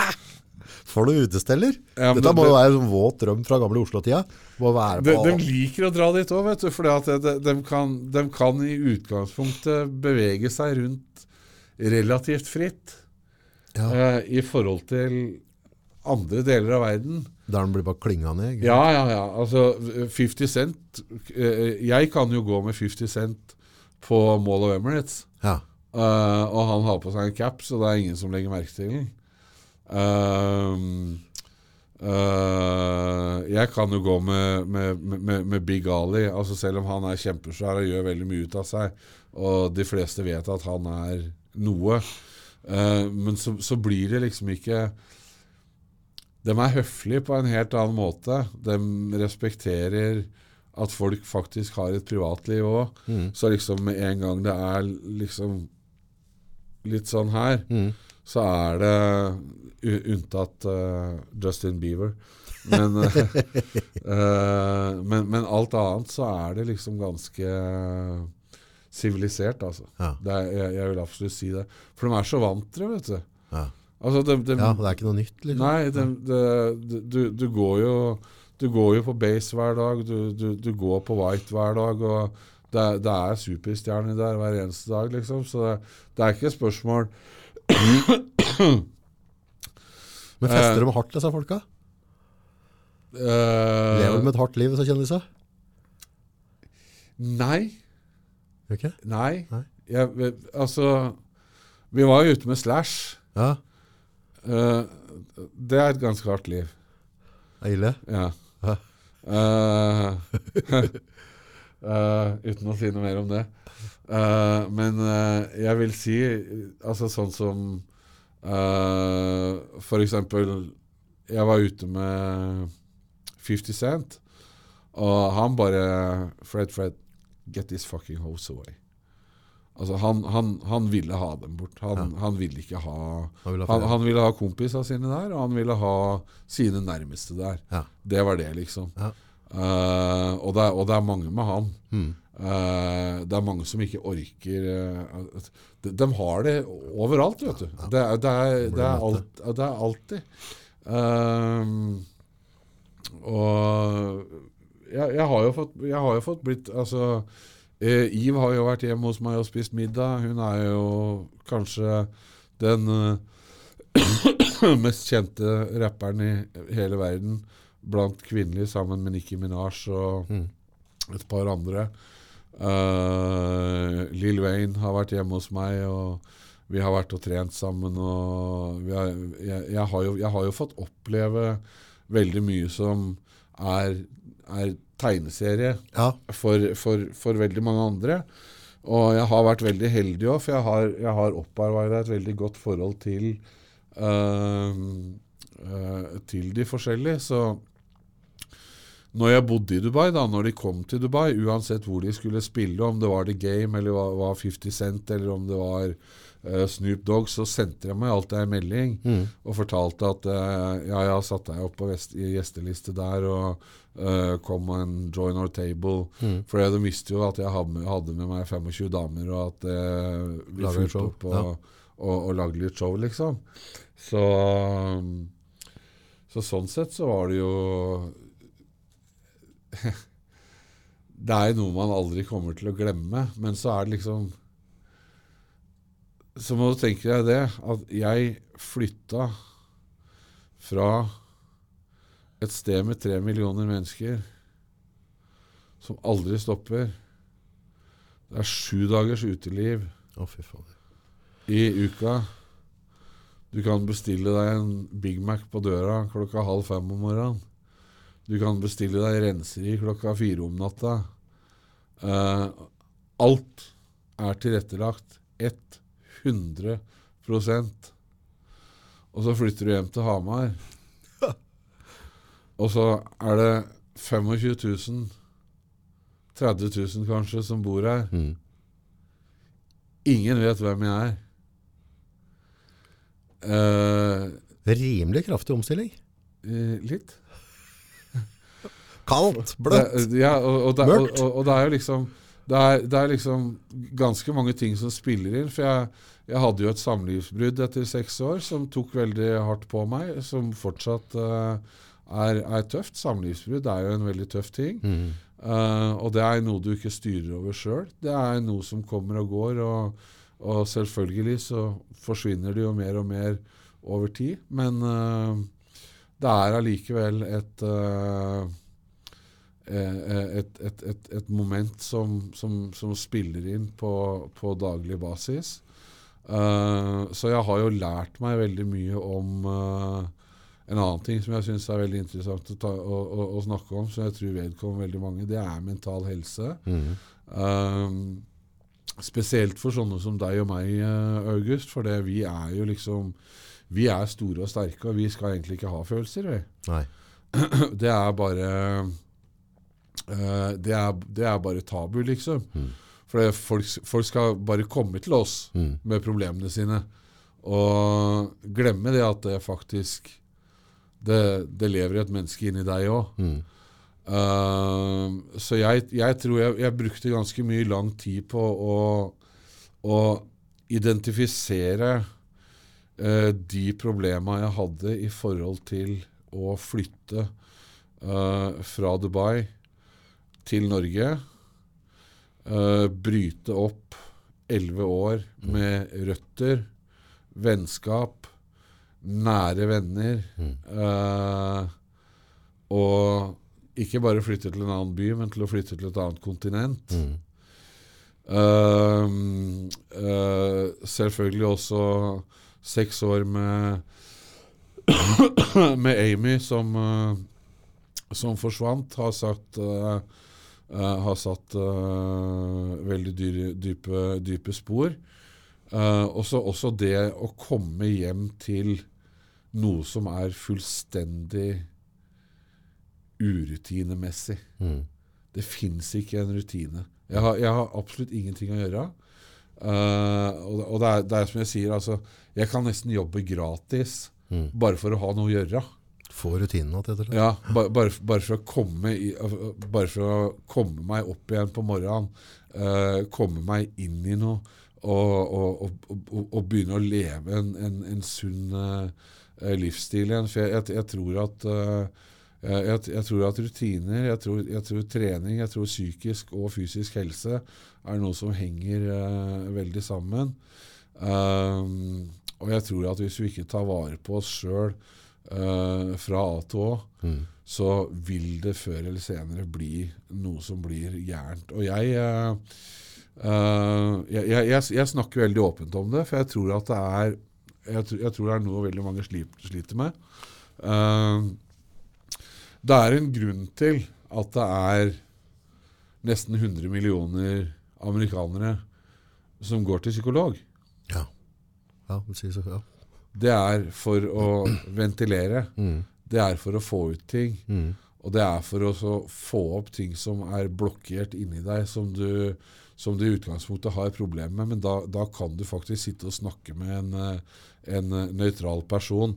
får du utesteller. Ja, Dette må det- jo være en sånn våt drøm fra gamle Oslo-tida. De, de liker å dra dit òg, vet du. For de, de, kan, de kan i utgangspunktet bevege seg rundt relativt fritt Ja. eh, i forhold til andre deler av verden. Der den blir bare klinga ned. ikke? Ja, ja, ja. Altså, 50 Cent eh, Jeg kan jo gå med 50 Cent på Mall of Emirates. Ja. Eh, og han har på seg en cap, så det er ingen som legger merke til den. Uh, Uh, jeg kan jo gå med, med, med, med Big Ali, altså selv om han er kjempesvær og gjør veldig mye ut av seg, og de fleste vet at han er noe. uh, men så, så blir det liksom ikke De er høflige på en helt annen måte. De respekterer at folk faktisk har et privatliv òg. Mm. Så liksom med en gang det er liksom litt sånn her, Mm. så er det unntatt uh, Justin Bieber. Men, eh, men, men alt annet så er det liksom ganske sivilisert, altså. Ja. Det er, jeg, jeg vil absolutt si det. For de er så vant til det, vet du. Ja. Altså, de, de, ja, det er ikke noe nytt, liksom. Nei, de, de, du, du går jo Du går jo på base hver dag, du, du, du går på white hver dag, og det, det er superstjerner der hver eneste dag, liksom. Så det, det er ikke et spørsmål Men fester Eh. de hardt, disse folka? Uh, Lever de med et hardt liv, disse kjendisene? Nei. Okay. Nei. Nei. Jeg, altså Vi var jo ute med Slash. Ja, Uh, det er et ganske hardt liv. det er ille. Ja. Ja. Eh, eh, uten å si noe mer om det. Uh, men uh, jeg vil si altså sånn som uh, For eksempel Jeg var ute med 50 Cent, og han bare Fred, Fred, get this fucking hose away. Altså, han, han, han ville ha dem bort. Han, han ville ikke ha Han vil ha han, han ville ha kompisene sine der, og han ville ha sine nærmeste der. Ja. Det var det, liksom. Ja. Eh, og, det er, og det er mange med han. Mm. Uh, det er mange som ikke orker uh, de, de har det overalt, vet du. Det, er- det, er, det, er, alt, det er alltid. Eh, og jeg, jeg, har jo fått, jeg har jo fått blitt Altså eh, Iv har jo vært hjemme hos meg og spist middag. Hun er jo kanskje den eh, mest kjente rapperen i hele verden blant kvinnelige, sammen med Nikki Minaj og Mm. et par andre. Uh, Lill Wayne har vært hjemme hos meg, og vi har vært og trent sammen. Og vi har, jeg, jeg, har jo, jeg har jo fått oppleve veldig mye som er, er tegneserie Ja. for, for, for veldig mange andre. Og jeg har vært veldig heldig òg, for jeg har, jeg har opparbeida et veldig godt forhold til, uh, uh, til de forskjellige. Så når jeg bodde i Dubai, da, når de kom til Dubai, uansett hvor de skulle spille, om det var The Game eller var, var 50 Cent eller om det var uh, Snoop Dogg, så sendte de meg alltid en melding Mm. og fortalte at uh, ja, jeg satte deg opp på vest, gjesteliste der og uh, kom en join our table. Mm. For de visste jo at jeg hadde med, hadde med meg 25 damer, og at uh, vi fulgte opp og, ja. og, og lagde litt show, liksom. Så, um, så sånn sett så var det jo Det er noe man aldri kommer til å glemme, men så er det liksom Så må du tenke deg det, at jeg flytta fra et sted med tre millioner mennesker som aldri stopper. Det er sju dagers uteliv oh, i uka. Du kan bestille deg en Big Mac på døra klokka halv fem om morgenen. Du kan bestille deg renseri klokka fire om natta. Uh, alt er tilrettelagt 100% Og så flytter du hjem til Hamar. Og så er det 25 000 30 000 kanskje som bor her. Mm. Ingen vet hvem jeg er. Uh, Rimelig kraftig omstilling. Uh, litt. Kaldt, bløtt. Det, ja, og, og, det, Mørkt. og, og det er jo liksom det er, det er liksom ganske mange ting som spiller inn. For jeg, jeg hadde jo et samlivsbrudd etter seks år som tok veldig hardt på meg, som fortsatt uh, er, er tøft. Samlivsbrudd er jo en veldig tøff ting. Mm. Uh, og det er noe du ikke styrer over sjøl. Det er noe som kommer og går, og, og selvfølgelig så forsvinner det jo mer og mer over tid. Men uh, det er allikevel et, eh, et, et, et, et moment som, som, som spiller inn på, på daglig basis. Uh, så jeg har jo lært meg veldig mye om uh, en annen ting som jeg syns er veldig interessant å, ta, å, å, å snakke om, som jeg tror vedkommer veldig mange, det er mental helse. Mm. Uh, spesielt for sånne som deg og meg, eh, August. For det, vi er jo liksom Vi er store og sterke, og vi skal egentlig ikke ha følelser. Vi. Nei. Det er bare eh, det, er, det er bare tabu, liksom. Mm. For folk, folk skal bare komme til oss Mm. med problemene sine. Og glemme det at det faktisk Det, det lever et menneske inni deg òg. Mm. Uh, så jeg, jeg tror jeg, jeg brukte ganske mye lang tid på å, å identifisere uh, de problema jeg hadde i forhold til å flytte uh, fra Dubai til Norge. Uh, bryte opp elleve år med røtter, vennskap, nære venner. Uh, og ikke bare flytte til en annen by, men til å flytte til et annet kontinent. Mm. Uh, uh, selvfølgelig også seks år med med Amy som, uh, som forsvant, har sagt har satt eh, veldig dyre, dype, dype spor. Eh, også, også det å komme hjem til noe som er fullstendig urutinemessig. Mm. Det fins ikke en rutine. Jeg har, jeg har absolutt ingenting å gjøre. Uh, og og det, er, det er som jeg sier, altså Jeg kan nesten jobbe gratis Mm. bare for å ha noe å gjøre. Få rutinen igjen, rett det. Ja, bare, bare, bare, for i, bare for å komme meg opp igjen på morgenen, uh, komme meg inn i noe og, og, og, og begynne å leve en, en, en sunn uh, livsstil igjen. For jeg, jeg, jeg tror at uh, jeg, jeg tror at rutiner, jeg tror, jeg tror trening, jeg tror psykisk og fysisk helse er noe som henger uh, veldig sammen. Um, og jeg tror at hvis vi ikke tar vare på oss sjøl eh, fra A til Å, Mm. så vil det før eller senere bli noe som blir gærent. Og jeg, uh, jeg, jeg, jeg, snakker veldig åpent om det, for jeg tror at det er jeg, tror- tror det er noe veldig mange sliter, med. Uh, det er en grunn til at det er nesten 100 millioner amerikanere som går til psykolog, Ja. Ja, si så, ja. Det er for å ventilere. Mm. Det er for å få ut ting. Mm. Og det er for å få opp ting som er blokkert inni deg, som du, som du i utgangspunktet har problemer med. Men da, da kan du faktisk sitte og snakke med en, eh, en eh, nøytral person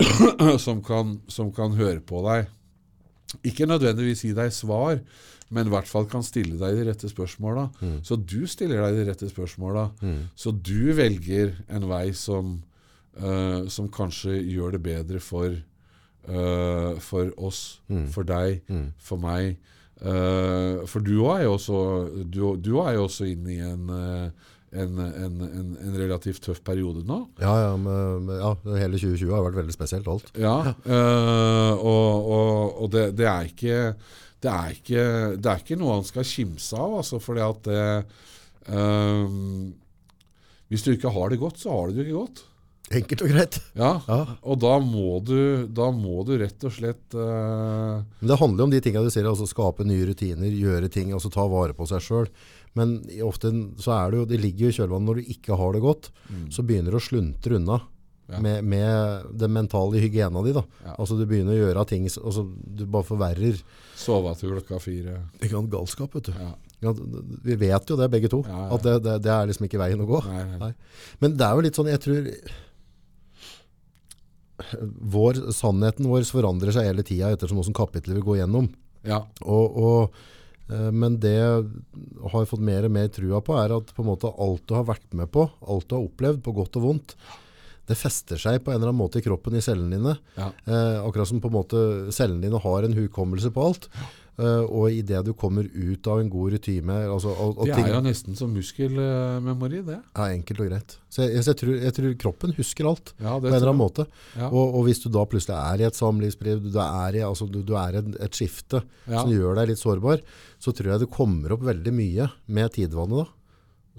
som kan, som kan høre på deg. Ikke nødvendigvis gi deg svar, men i hvert fall kan stille deg de rette spørsmåla. Mm. Så du stiller deg de rette spørsmåla. Mm. Så du velger en vei som, eh, som kanskje gjør det bedre for, uh, for oss, Mm. for deg, Mm. for meg. Uh, for du er jo også, du, du er jo også inne i en, en, en, en, en relativt tøff periode nå. Ja, ja, med, med, ja, hele 2020 har vært veldig spesielt alt. Ja, øh, og, og, og det, det, er ikke, det, er ikke, det er ikke noe han skal kimse av, altså, fordi at eh, Hvis du ikke har det godt, så har du det ikke godt. Enkelt og greit. Ja, Ja. Og da må du, da må du rett og slett uh... Men det handler jo om de tingene du sier, altså skape nye rutiner, gjøre ting, altså ta vare på seg sjøl. Men ofte så er det jo, det ligger jo i kjølvannet når du ikke har det godt, så begynner du å sluntre unna Mm. Ja. med, med den mentale hygiena di. da. Altså Du begynner å gjøre ting, altså du bare forverrer sove til klokka fire. Ikke sant, galskap, vet du. Ja. Ja, vi vet jo det begge to, Ja, ja. at det, det, det er liksom ikke veien å gå. Nei, nei. Nei. Men det er jo litt sånn, jeg tror vår, Sannheten vår forandrer seg hele tida ettersom hvordan kapitlet vi går gjennom. Ja. Og, og, eh, men det jeg har fått mer og mer trua på, er at på en måte alt du har vært med på, alt du har opplevd, på godt og vondt, det fester seg på en eller annen måte i kroppen i cellene dine. Ja. Eh, akkurat som på en måte cellene dine har en hukommelse på alt. Eh, og idet du kommer ut av en god rutine altså, Det er jo nesten som muskelmemori, det. ja, Enkelt og greit. Så jeg, jeg, tror, jeg tror kroppen husker alt. Ja, På en eller annen måte. Ja. Og, og hvis du da plutselig er i et samlivsbrev, du er i altså, du, du er et, et skifte Ja. som gjør deg litt sårbar, så tror jeg det kommer opp veldig mye med tidvannet. da.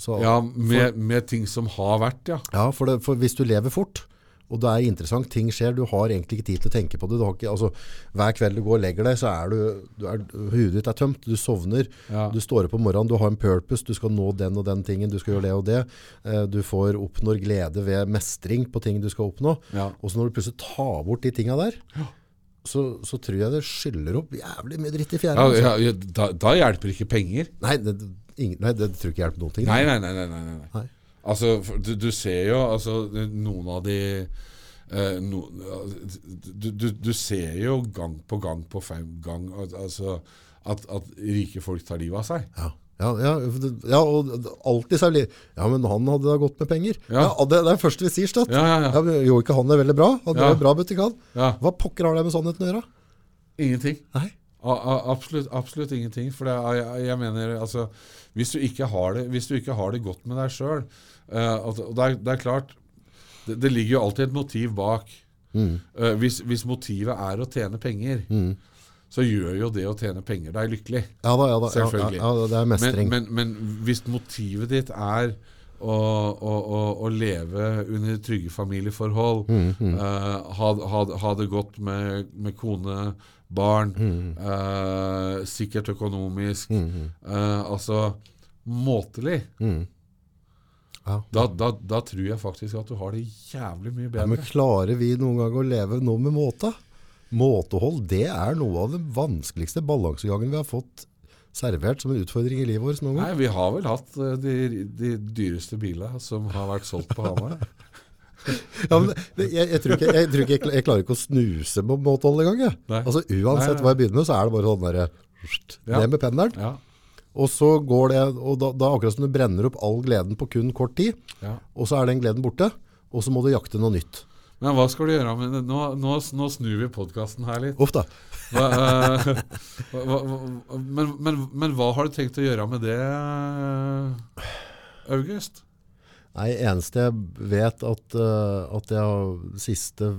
Så, Ja, med, med ting som har vært, ja. Ja, for, det, for hvis du lever fort, og det er interessant, ting skjer, du har egentlig ikke tid til å tenke på det. Du har ikke, altså, hver kveld du går og legger deg, så er du, du er, hudet ditt er tømt, du sovner, Ja. du står opp om morgenen, du har en purpose, du skal nå den og den tingen, du skal gjøre det og det. Eh, Du får oppnår glede ved mestring på ting du skal oppnå. Ja. Og så når du plutselig tar bort de tingene der, så, så tror jeg det skyller opp jævlig mye dritt i fjæra. Ja, altså. ja, da, da hjelper ikke penger. Nei, det, ingen, nei, det tror jeg ikke hjelper noen ting. Nei, nei, nei. nei, nei, nei. Altså, du, du ser jo altså, noen av de eh, no, du, du, du ser jo gang på gang på fem gang altså, at, at rike folk tar livet av seg. Ja. Ja, ja, ja, og alltid så er det Ja, men han hadde da gått med penger. Det, det er det første vi sier, Støtt. Ja, ja, ja. men Gjorde ikke han er veldig bra? Han drev bra butikk, ja. Hva pokker har det med sannheten å gjøre? Ingenting. Nei. A, a, absolutt, absolutt ingenting. For det, er- jeg, jeg mener altså, hvis, du ikke har det, hvis du ikke har det godt med deg sjøl Og det er, det er klart det, det ligger jo alltid et motiv bak. Mm. Eh, hvis, hvis motivet er å tjene penger, Mm. så gjør jo det å tjene penger deg lykkelig. Ja da, ja da. Selvfølgelig. Ja, ja, det er mestring. men, men hvis motivet ditt er å, å, å, leve under trygge familieforhold, Mm, mm. Uh, ha, ha, ha det godt med, med kone, barn, Mm, uh, sikkert økonomisk, eh, altså måtelig, mm. Ja. da, da, da tror jeg faktisk at du har det jævlig mye Ja, men klarer vi noen gang å leve noe med måte? Måtehold, det er noe av den vanskeligste balansegangen vi har fått servert som en utfordring i livet vårt noen gang. Nei, vi har vel hatt eh, de, de dyreste bilene som har vært solgt på Hamar. Ja, men jeg, jeg, tror ikke, jeg, tror ikke jeg, jeg klarer ikke å snuse på måtehold engang. Altså, uansett Nei, hva jeg begynner med, så er det bare sånn der, Ja. ned med pendelen. Ja, Og så går det, og da, da akkurat som du brenner opp all gleden på kun kort tid, ja. og så er den gleden borte, og så må du jakte noe nytt. Men hva skal du gjøre med det? Nå, nå, nå snur vi podkasten her litt. Uff da. Hva, uh, hva, hva, men, men, men hva har du tenkt å gjøre med det, August? Nei, eneste jeg vet at, uh, at jeg har siste,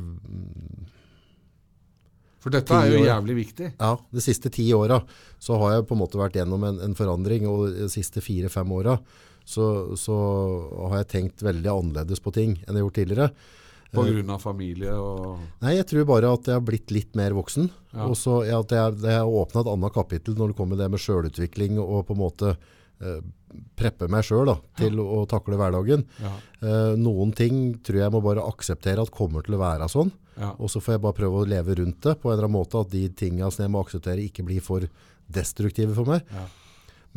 For dette er jo jævlig viktig. ja, de siste ti åra, så har jeg på en måte vært gjennom en, en forandring, og de siste fire-fem åra, så, så har jeg tenkt veldig annerledes på ting enn jeg har gjort tidligere. På grunn av familie og Nei, jeg tror bare at jeg har blitt litt mer voksen. Ja. Og så at jeg, jeg har åpna et annet kapittel når det kommer det med sjølutvikling og på en måte eh, preppe meg sjøl til å takle hverdagen. Ja. Eh, noen ting tror jeg må bare akseptere at kommer til å være sånn. Ja. Og så får jeg bare prøve å leve rundt det på en eller annen måte, at de tinga som jeg må akseptere, ikke blir for destruktive for meg. Ja.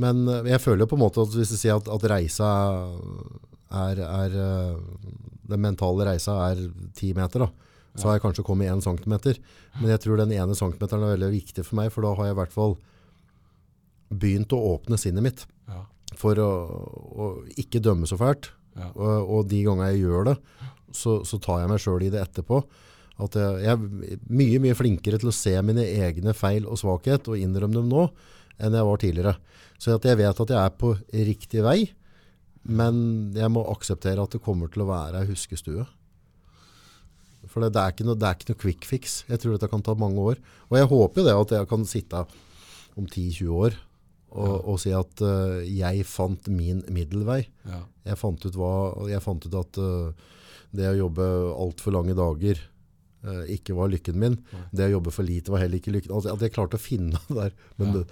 Men eh, jeg føler jo på en måte at hvis du sier at, at reisa er, er eh, Den mentale reisa er ti meter, da. Så har jeg kanskje kommet én centimeter. Men jeg tror den ene centimeteren er veldig viktig for meg, for da har jeg i hvert fall begynt å åpne sinnet mitt Ja. for å, å ikke dømme så fælt. Ja. Og, og de ganger jeg gjør det, så, så tar jeg meg sjøl i det etterpå. At jeg, jeg er mye mye flinkere til å se mine egne feil og svakhet og innrømme dem nå enn jeg var tidligere. Så jeg vet at jeg er på riktig vei, men jeg må akseptere at det kommer til å være ei huskestue. For det, det, er ikke noe, det er ikke noe quick fix. Jeg tror dette kan ta mange år. Og jeg håper jo det at jeg kan sitte om 10-20 år og, og si at uh, jeg fant min middelvei. Ja. Jeg fant ut, hva, jeg fant ut at uh, det å jobbe altfor lange dager uh, ikke var lykken min. Nei. Det å jobbe for lite var heller ikke lykken. Altså, at jeg klarte å finne det der. Men,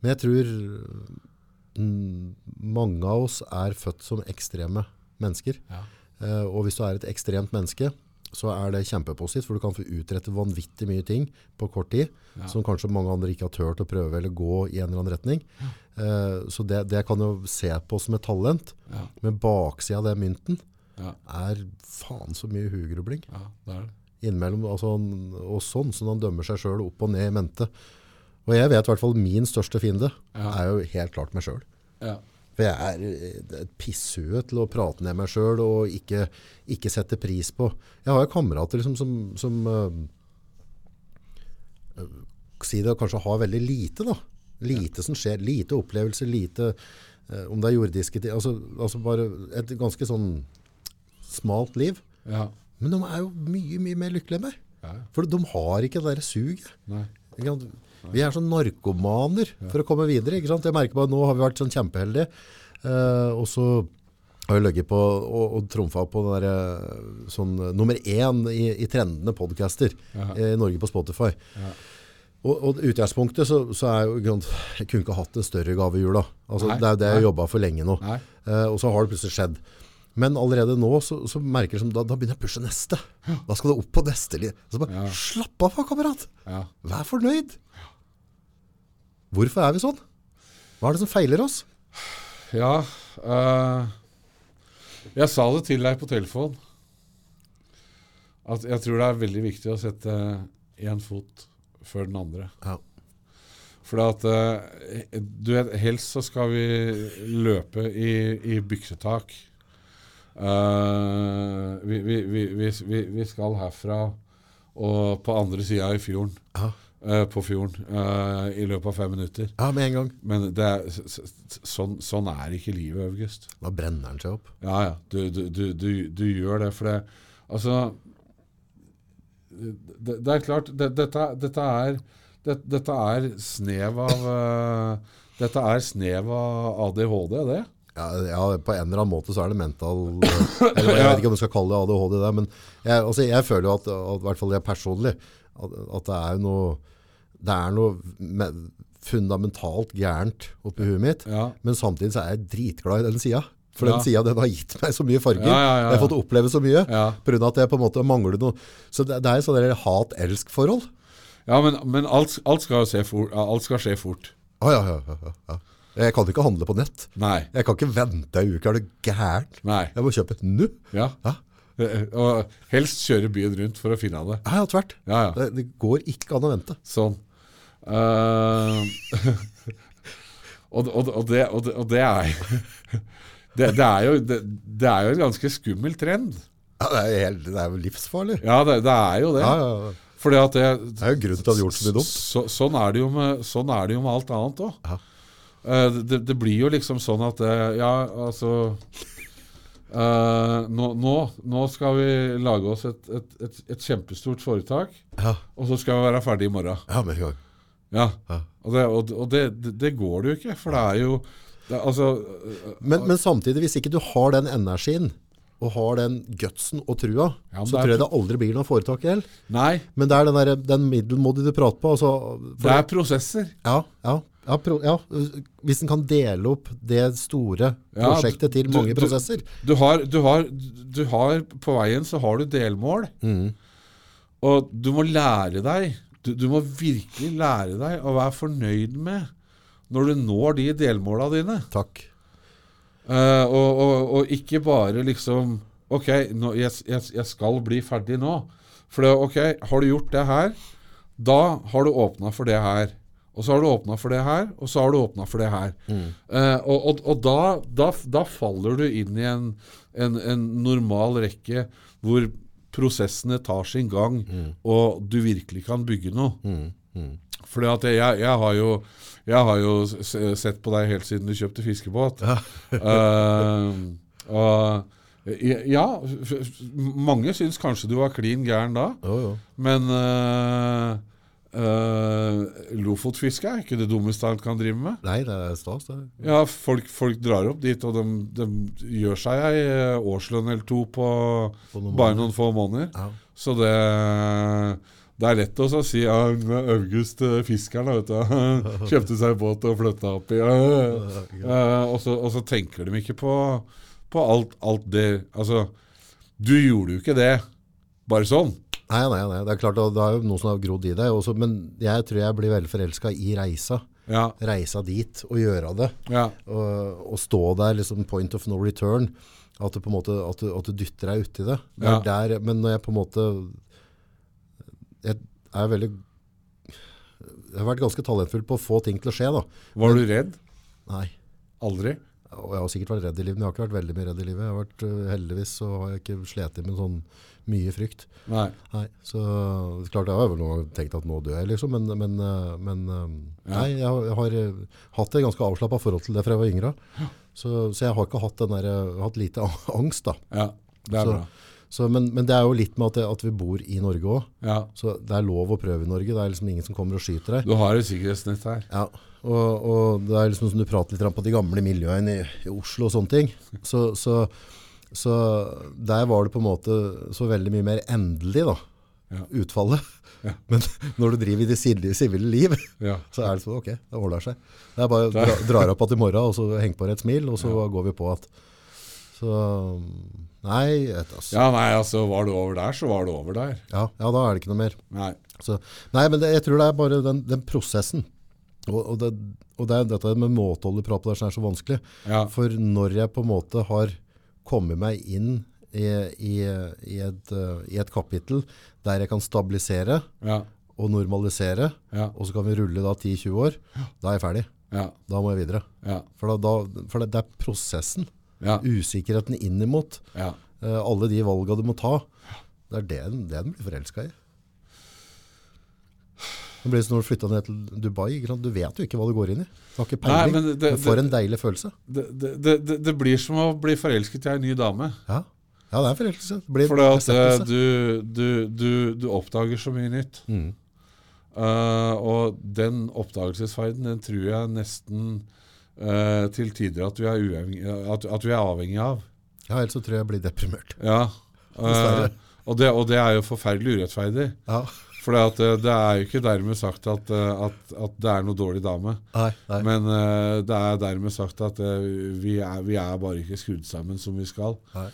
men jeg tror mm, mange av oss er født som ekstreme mennesker. Ja. Uh, og hvis du er et ekstremt menneske, så er det kjempepositivt, for du kan få utrette vanvittig mye ting på kort tid, Ja. som kanskje mange andre ikke har tørt å prøve eller gå i en eller annen retning. Eh, så det, det kan jo se på som et talent. Ja. Men baksida av den mynten Ja. er faen så mye hugrubling ja, det er det. innimellom. Altså, og sånn, så han dømmer seg sjøl opp og ned i mente. Og jeg vet i hvert fall min største fiende Ja. er jo helt klart meg sjøl. Ja. For jeg er eh, et pisshue til å prate ned meg sjøl og ikke, ikke sette pris på Jeg har jo kamerater liksom, som, som øh, Si det kanskje har veldig lite, da. Lite som skjer. Lite opplevelser, lite uh, Om det er jordiske ting altså, altså bare et ganske sånn smalt liv. Ja. Men de er jo mye, mye mer lykkelige enn meg. Ja. For de har ikke det der suget. Vi er sånn narkomaner for å komme videre. Ikke sant? Jeg merker bare nå har vi vært sånn kjempeheldige. Eh, og så har vi løgget på og, og trumfa på den der, eh, sånn, eh, nummer én i, i trendende podcaster Ja. i Norge på Spotify. Ja. Og, og utgangspunktet så, så er jo Jeg kunne ikke hatt en større gave i jula. Altså, Nei, det er jo det jeg jobba for lenge nå. Eh, og så har det plutselig skjedd. Men allerede nå så, så merker jeg som da, da begynner jeg å pushe neste. Da skal det opp på neste. Så bare, Ja. Slapp av, kamerat! Ja. Vær fornøyd. Hvorfor er vi sånn? Hva er det som feiler oss? Ja uh, Jeg sa det til deg på telefon. At jeg tror det er veldig viktig å sette én fot før den andre. Ja. For at eh, du vet, helst så skal vi løpe i, i byksetak. Uh, vi, vi, vi, vi, vi, vi skal herfra og på andre sida i fjorden. Ja. Eh, på fjorden uh, i løpet av fem minutter. ja, med en gang. Men det er, sånn, sånn er ikke livet, August. Da brenner den seg opp. Ja, ja. Du, du, du, du, du gjør det. For det Altså Det, det er klart, det, dette, dette er det, Dette er snev av uh, Dette er snev av ADHD, det. Ja, ja, på en eller annen måte så er det mental eller Jeg vet ikke om du skal kalle det ADHD, men jeg, altså, jeg føler jo at, at, i hvert fall jeg personlig, at, at det er noe det er noe me- fundamentalt gærent oppi huet mitt, Ja. men samtidig så er jeg dritglad i den sida. For Ja. den sida den har gitt meg så mye farger. Ja, ja, Jeg har fått oppleve så mye. Ja. Av at jeg på en måte mangler noe. Så det, det er et der hat-elsk-forhold. Ja, men, men alt, alt, skal se fort, alt skal skje fort. Å ja, ja, ja, ja, ja. Jeg kan ikke handle på nett. Nei. Jeg kan ikke vente ei uke. Er du gæren? Nei. Jeg må kjøpe nå. Ja. Ja. Eh, Og helst kjøre byen rundt for å finne det. Ja, ja, tvert. Ja, ja. Det, det går ikke an å vente. Sånn. Eh, og, og, og, det, det, og det er det, det, er jo, er jo en ganske skummel trend. Ja, det, er helt, det er jo livsfarlig. Ja, det, det er jo det. Ja, ja, ja. Fordi at det, Det er jo grunnen til at du har gjort så mye dumt. Så, sånn, er det jo med, sånn er det jo med alt annet òg. Ja. det, det blir jo liksom sånn at eh, Ja, altså Uh, nå, nå, nå skal vi lage oss et, et, et, et kjempestort foretak, Ja, og så skal vi være ferdig i morgen. ja. Ja. Og, det, og, og det, det, går det jo ikke, for det er jo det, Altså Men, men samtidig, hvis ikke du har den energien, og har den gutsen og trua, Ja, så er- tror jeg det aldri blir noe foretak. Nei, Men det er den, der, den middelmådige du prater på. Altså, det er prosesser. ja, ja. Ja, pro, ja, hvis en kan dele opp det store Ja, prosjektet til mange du- prosesser. Du har, du, har, du har På veien så har du delmål. Mm. Og du må lære deg du, du må virkelig lære deg å være fornøyd med når du når de delmåla dine. Takk. Uh, og, og, og ikke bare liksom Ok, nå, jeg, jeg, jeg skal bli ferdig nå. For det, ok, har du gjort det her, da har du åpna for det her. Og så har du åpna for det her, og så har du åpna for det her. Eh, og og, og da, da, da faller du inn i en, en, en normal rekke hvor prosessene tar sin gang, og du virkelig kan bygge noe. Mm. Mm. Fordi at jeg, jeg, har jo, jeg har jo sett på deg helt siden du kjøpte fiskebåt. uh, og ja, f- f- mange syns kanskje du var klin gæren da, Jo, jo. men uh, Lofotfiske er ikke det dummeste han kan drive med. Nei, det er stas, det. Ja, folk, folk drar opp dit, og de, de gjør seg ei eh, årslønn eller to på På noen bare noen få måneder. Ja. Så det, det er lett å si ja, August eh, fiskeren vet du, kjøpte seg båt og flytta opp i ja, uh, og, så, og så tenker de ikke på, på alt, alt det Altså, du gjorde jo ikke det bare sånn. Nei, nei, nei. Det er klart, det er jo noe som har grodd i deg. Også, men jeg tror jeg blir veldig forelska i reisa. Ja, Reisa dit og gjøre det. ja, Og, og stå der, liksom point of no return. At du på en måte at du, at du dytter deg uti det. Ja. der, men når jeg på en måte Jeg er veldig Jeg har vært ganske talentfull på å få ting til å skje, da. Var du redd? Nei. Aldri? Og jeg har sikkert vært redd i livet, men jeg har ikke vært veldig mye redd i livet. Jeg har vært, øh, heldigvis så har jeg ikke slet med sånn mye frykt. Nei. Nei, så klart jeg har vel noen gang tenkt at nå dør jeg, liksom, men, men, øh, men Ja. nei, jeg har, jeg har øh, hatt et ganske avslappet forhold til det fra jeg var yngre. Så, så jeg har ikke hatt den der, hatt lite angst da. Ja, det er Så- bra. Så, men, men det er jo litt med at, det, at vi bor i Norge også. Ja, Så det er lov å prøve i Norge. Det er liksom ingen som kommer og skyter deg. Du har et sikkerhetsnett her. Ja, og, og det er liksom som du prater litt på de gamle miljøene i, i Oslo og sånne ting. Så, så, så der var det på en måte så veldig mye mer endelig da, Ja. utfallet. Ja. Men når du driver i det sivile, liv, Ja. så er det sånn, ok, det ordner seg. Det er bare å dra, drar opp at i morgen, og så heng på et smil, og så går vi på at. Så, nei, et, altså. ja, nei, altså, var du over der, så var du over der. Ja, ja, da er det ikke noe mer. Nei. Så, nei, men det, jeg tror det er bare den, den prosessen. Og, og, det, og det er dette med måteholdet prat på det som er så vanskelig. Ja. For når jeg på en måte har kommet meg inn i, i, i, et, eh, i et kapittel der jeg kan stabilisere Ja. og normalisere, Ja. og så kan vi rulle da 10-20 år, da er jeg ferdig. Ja. Da må jeg videre. Ja. For, da, da, for det, er prosessen. Usikkerheten innimot. ja. eh, alle de valgene du må ta. Det er det, det den blir forelska i. Det blir som når du flytta ned til Dubai. Du vet jo ikke hva du går inn i. Du har ikke Nei, peiling. men det- men for en deilig følelse. Det, det, det, det blir som å bli forelsket i ei ny dame. Ja, ja det er forelskelse. Det blir For at eh, du, du, du, du oppdager så mye nytt. Mm. Uh, og den oppdagelsesferden, den tror jeg nesten uh, til tider at vi, er at, at vi er avhengig av. Ja, ellers så tror jeg jeg blir deprimert. Ja. uh, og, det, og det er jo forferdelig urettferdig. Ja. For det, eh, det er jo ikke dermed sagt at, eh, at, at det er noe dårlig dame. Nei, nei. Men eh, det er dermed sagt at vi, er, vi er bare ikke skrudd sammen som vi skal. Nei.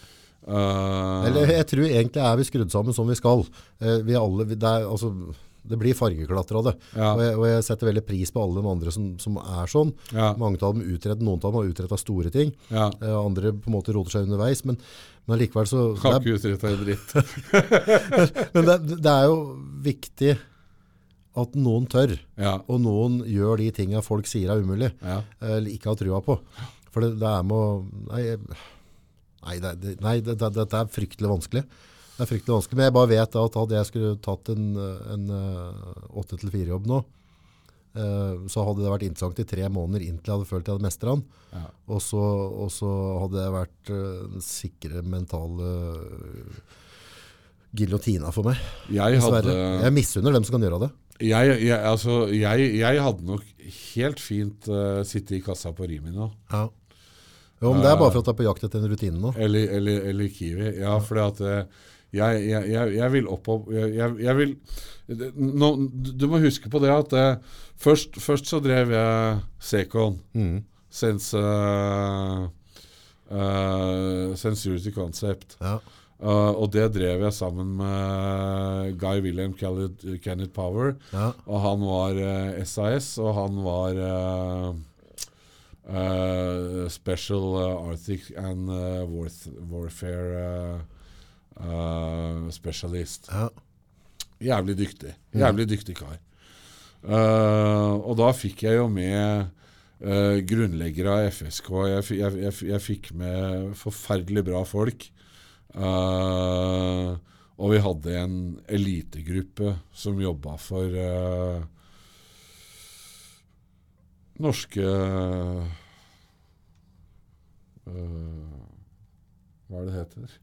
Uh, Eller jeg tror egentlig er vi skrudd sammen som vi skal. Uh, vi alle, det, er, altså, det blir fargeklatter av det. Ja. Og, jeg, og jeg setter veldig pris på alle de andre som, som er sånn. ja, Mange av dem utretter, noen av dem har utretta store ting. ja. Uh, andre på en måte roter seg underveis. Men, men allikevel så er, ikke en dritt. Men det, det er jo viktig at noen tør, Ja, og noen gjør de tinga folk sier er umulig, ja. eller ikke har trua på. For det, det er med å Nei, nei, det, nei det, det, det er fryktelig vanskelig. Det er fryktelig vanskelig, Men jeg bare vet at hadde jeg skulle tatt en, en åtte til fire-jobb nå, eh, så hadde det vært interessant i tre måneder inntil jeg hadde følt jeg hadde mestra den. ja. Og så, og så hadde det vært uh, den sikre mentale uh, giljotina for meg. Jeg hadde Jeg misunner dem som kan gjøre det. jeg, jeg, altså, jeg, jeg hadde nok helt fint uh, sittet i kassa på Rimi nå. Ja. Jo, men det er bare for at du er på jakt etter en rutine nå. Eller, eller, eller Kiwi. Ja, fordi at eh, jeg, jeg, jeg, jeg vil opp og jeg, vil nå, Du må huske på det at eh, først, først så drev jeg Secon, Mm. Sense uh, uh, Sensurity Concept. Ja. Uh, og det drev jeg sammen med Guy William Kenneth, Kenneth Power. Ja. Og han var uh, SAS, og han var eh, Special uh, Arctic and uh, Warth Warfare Specialist. Ja. Jævlig dyktig. Jævlig dyktig kar. Og da fikk jeg jo med uh, grunnleggere av FSK. Jeg, jeg, jeg, jeg fikk med forferdelig bra folk. Og vi hadde en elitegruppe som jobba for norske eh, Hva er det det heter?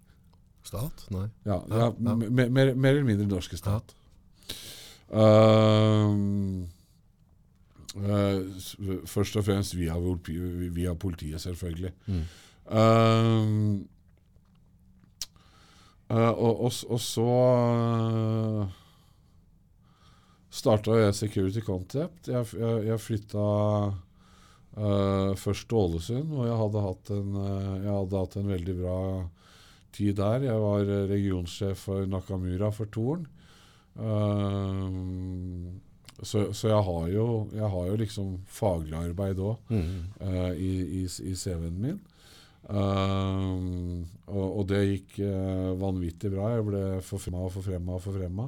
Stat? Nei. Ja, Ja, ja, ja. me- me- Mer, mer eller mindre norske stat. Uh, s- først og fremst via, via politiet, selvfølgelig. Mm. Uh, og, og, og så uh, starta jeg Security Concept. Jeg, jeg, jeg flytta uh, først til Ålesund, og jeg hadde en, uh, jeg hadde hatt en veldig bra tid der. Jeg var eh, regionsjef for Nakamura for Torn. Uh, så, så jeg har jo jeg har jo liksom faglig arbeid òg Mm. uh, i, i, i CV-en min. Uh, og, og det gikk uh, vanvittig bra. Jeg ble forfremma og forfremma og forfremma.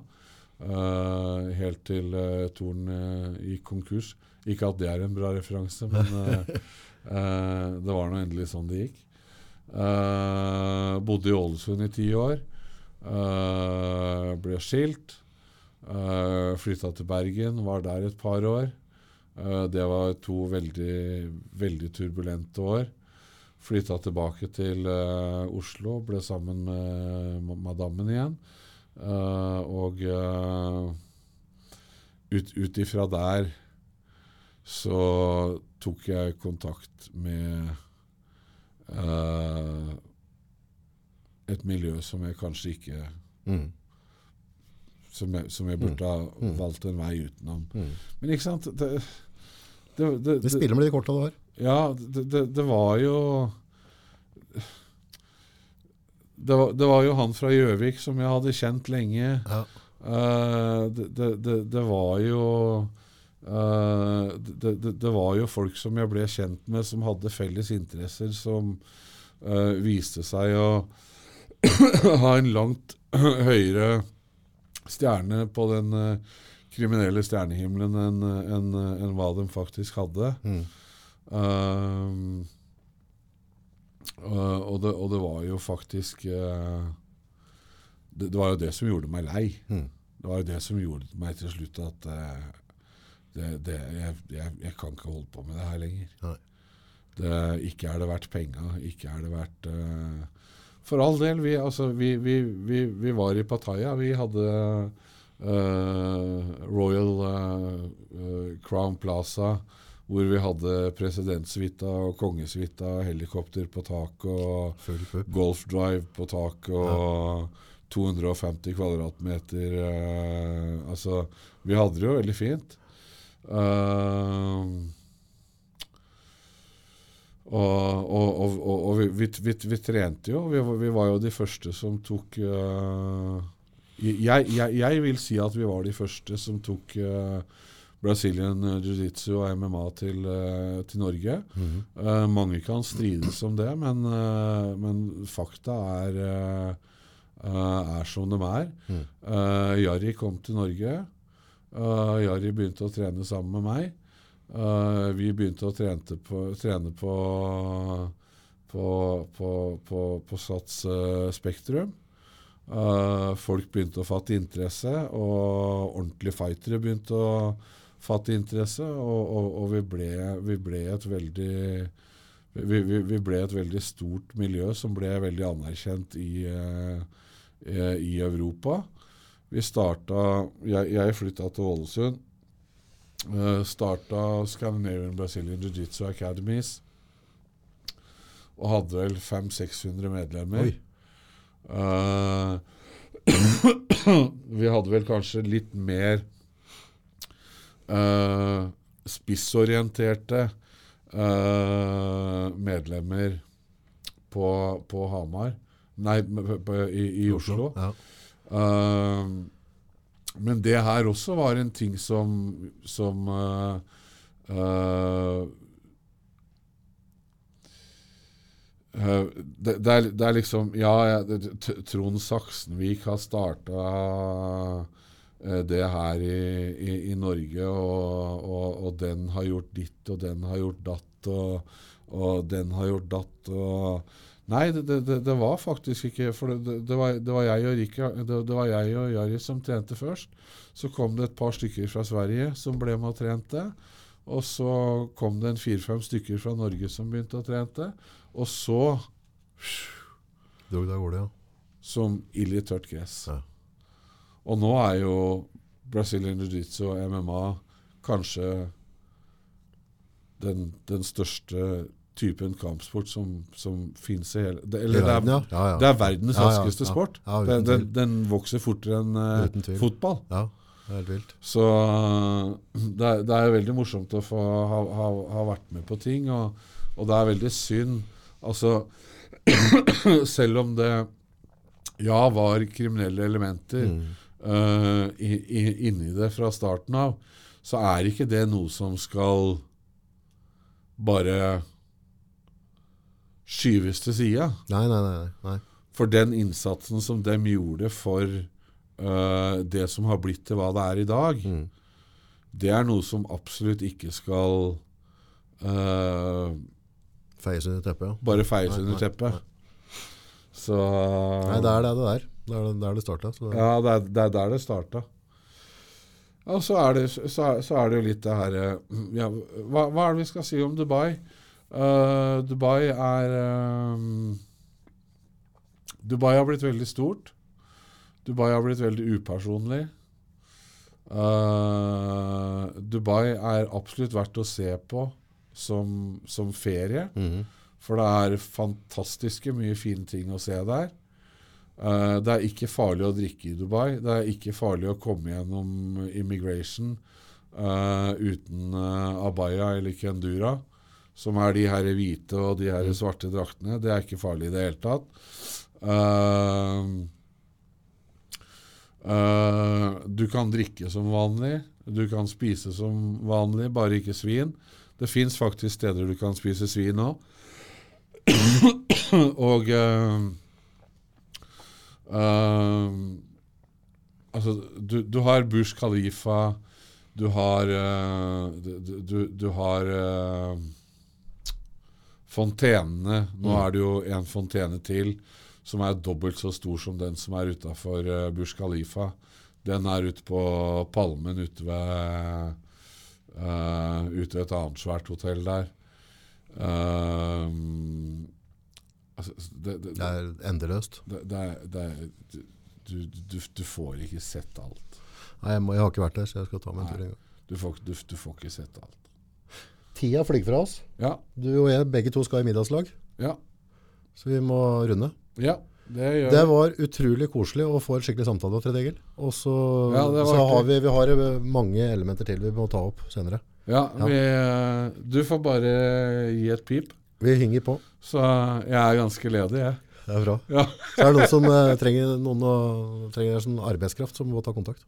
Eh, helt til uh, Torn uh, gikk konkurs. Ikke at det er en bra referanse, men eh, eh, det var nå endelig sånn det gikk. Eh, bodde i Ålesund i ti år. Eh, ble skilt. Uh, Flytta til Bergen, var der et par år. Eh, det var to veldig, veldig turbulente år. Flytta tilbake til eh, Oslo, ble sammen med ma- madammen igjen. Eh, og uh, ut, ifra der så tok jeg kontakt med uh, et miljø som jeg kanskje ikke Mm. Som jeg, som jeg burde ha Mm. valgt en vei utenom. Mm. Men ikke sant det, det, det, det spiller med de korta du har. Ja, det, det, det var jo det var, det var jo han fra Gjøvik som jeg hadde kjent lenge. Ja. Uh, det, det, det, var jo uh, det, var jo folk som jeg ble kjent med, som hadde felles interesser, som uh, viste seg å ha en langt høyere stjerne på den kriminelle stjernehimmelen enn en, en, en hva de faktisk hadde. Mm. Um, og, det, og det var jo faktisk uh, det, det var jo det som gjorde meg lei. Mm. Det var jo det som gjorde meg til slutt at uh, det, det, jeg, jeg, jeg kan ikke holde på med det her lenger. Det, ikke er det verdt penga, ikke er det verdt For all del, vi, altså, vi, vi, vi, vi var i Pattaya. Vi hadde Royal Crown Plaza, hvor vi hadde presidentsuita og kongesuita, helikopter på taket og golf-drive på taket og 250 kvadratmeter uh, Altså, vi hadde det jo veldig fint. Uh, og og, og, og, vi, vi, vi, trente jo. Vi, vi var jo de første som tok uh, jeg, jeg, jeg vil si at vi var de første som tok eh, Brazilian jiu-jitsu og MMA til, eh, til Norge. Mhm. Eh, mange kan strides om det, men, eh, men fakta er, eh, eh, er som de er. Mm. Jari kom til Norge. Jari begynte å trene sammen med meg. Uh, vi begynte å trene på, trene på, på, på, på, på Sats uh, Spektrum. Uh, folk begynte å fatte interesse, og ordentlige fightere begynte å fatte interesse, og, og, og vi, ble, vi ble et veldig vi, vi, vi ble et veldig stort miljø som ble veldig anerkjent i, eh, eh, i Europa. Vi starta Jeg, jeg flytta til Ålesund. Eh, starta Scandinavian Brazilian Jiu-Jitsu Academies. Og hadde vel 500-600 medlemmer. Eh, Vi hadde vel kanskje litt mer eh, spissorienterte uh, medlemmer på, på Hamar. Nei, på, i, i Oslo. Ja. Uh, men det her også var en ting som, som Uh, det, det, er, det er liksom Ja, ja, Trond Saksenvik har starta det her i, i, i Norge, og, og, og den har gjort ditt, og den har gjort datt, og, og den har gjort datt. og Nei, det, det, det- det var faktisk ikke For det, det, var, det var jeg og Rika, det, det var jeg og Jari som trente først. Så kom det et par stykker fra Sverige som ble med og trente. Og så kom det en fire-fem stykker fra Norge som begynte å trente. Og så Dro det av gårde, ja. som ild i tørt gress. Ja. Og nå er jo Brazilian Jiu-Jitsu og MMA kanskje den, den største typen kampsport som, som fins i hele det, Eller verden, det, er, ja, ja. det er verdens raskeste sport. Den, den, den vokser fortere enn uh, fotball. ja, det er helt vilt. Så det er, det er veldig morsomt å få ha, ha, ha vært med på ting, og, og det er veldig synd. Altså, selv om det ja var kriminelle elementer Mm. I, i, inni det fra starten av, så er ikke det noe som skal bare skyves til sida. Nei, nei, nei. nei. For den innsatsen som dem gjorde for uh, det som har blitt til hva det er i dag, Mm. det er noe som absolutt ikke skal uh, Feies under teppet, ja. bare feies under teppet. Så Nei, det er det det er. Det er der det starta. Ja, det er, det er der det starta. Og så er, det, så, så er det jo litt det her eh, ja, hva, hva er det vi skal si om Dubai? Uh, Dubai er um, Dubai har blitt veldig stort. Dubai har blitt veldig upersonlig. Uh, Dubai er absolutt verdt å se på som, som ferie. Mhm. For det er fantastiske mye fine ting å se der. Eh, det er ikke farlig å drikke i Dubai. Det er ikke farlig å komme gjennom immigration uh, uten uh, abaya eller kendura, som er de her hvite og de her svarte draktene. Det er ikke farlig i det hele tatt. Du kan drikke som vanlig. Du kan spise som vanlig, bare ikke svin. Det fins faktisk steder du kan spise svin òg. Og eh, eh, Altså, du, du har Bush Khalifa, du har uh, du, du, du har uh, fontenene. Nå Mm. er det jo en fontene til som er dobbelt så stor som den som er utafor uh, Bush Khalifa. Den er ute på Palmen ute ved eh, ute ved et annet svært hotell der. Ehm, altså, det, det, Det er endeløst. det, er- er- du, du, du får ikke sett alt. Nei, jeg, må, jeg har ikke vært der, så jeg skal ta meg en tur en gang. Du får, du, du får ikke sett alt. Tida flyr fra oss. Ja, Du og jeg, begge to skal i middagslag, ja, så vi må runde. ja. Det Det var utrolig koselig å få en skikkelig samtale, Tred Egil. Og så, Ja, så har vi, vi har eh, mange elementer til vi må ta opp senere. Ja, vi, eh, du får bare gi et pip. Vi henger på. Så jeg er ganske ledig, jeg. Det er bra. Ja, Så er det noen som eh, trenger, noen, å- trenger sånn arbeidskraft, som må ta kontakt.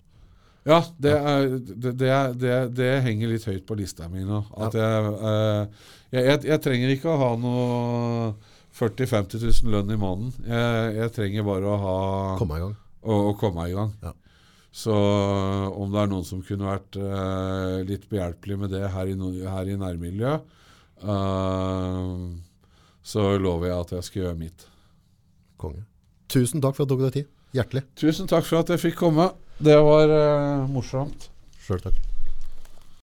ja det, er, det, det, er, det, det henger litt høyt på lista mi nå. At jeg, eh, jeg, jeg, jeg trenger ikke å ha noe 40 000-50 000 lønn i måneden. Jeg, jeg trenger bare å ha Komme i gang. å, å komme i gang. Ja. Så om det er noen som kunne vært eh, litt behjelpelig med det her i, no- her i nærmiljøet, eh, så lover jeg at jeg skal gjøre mitt. Konge. Tusen takk for at du tok deg tid. Hjertelig. Tusen takk for at jeg fikk komme. Det var uh, morsomt. Sjøl takk.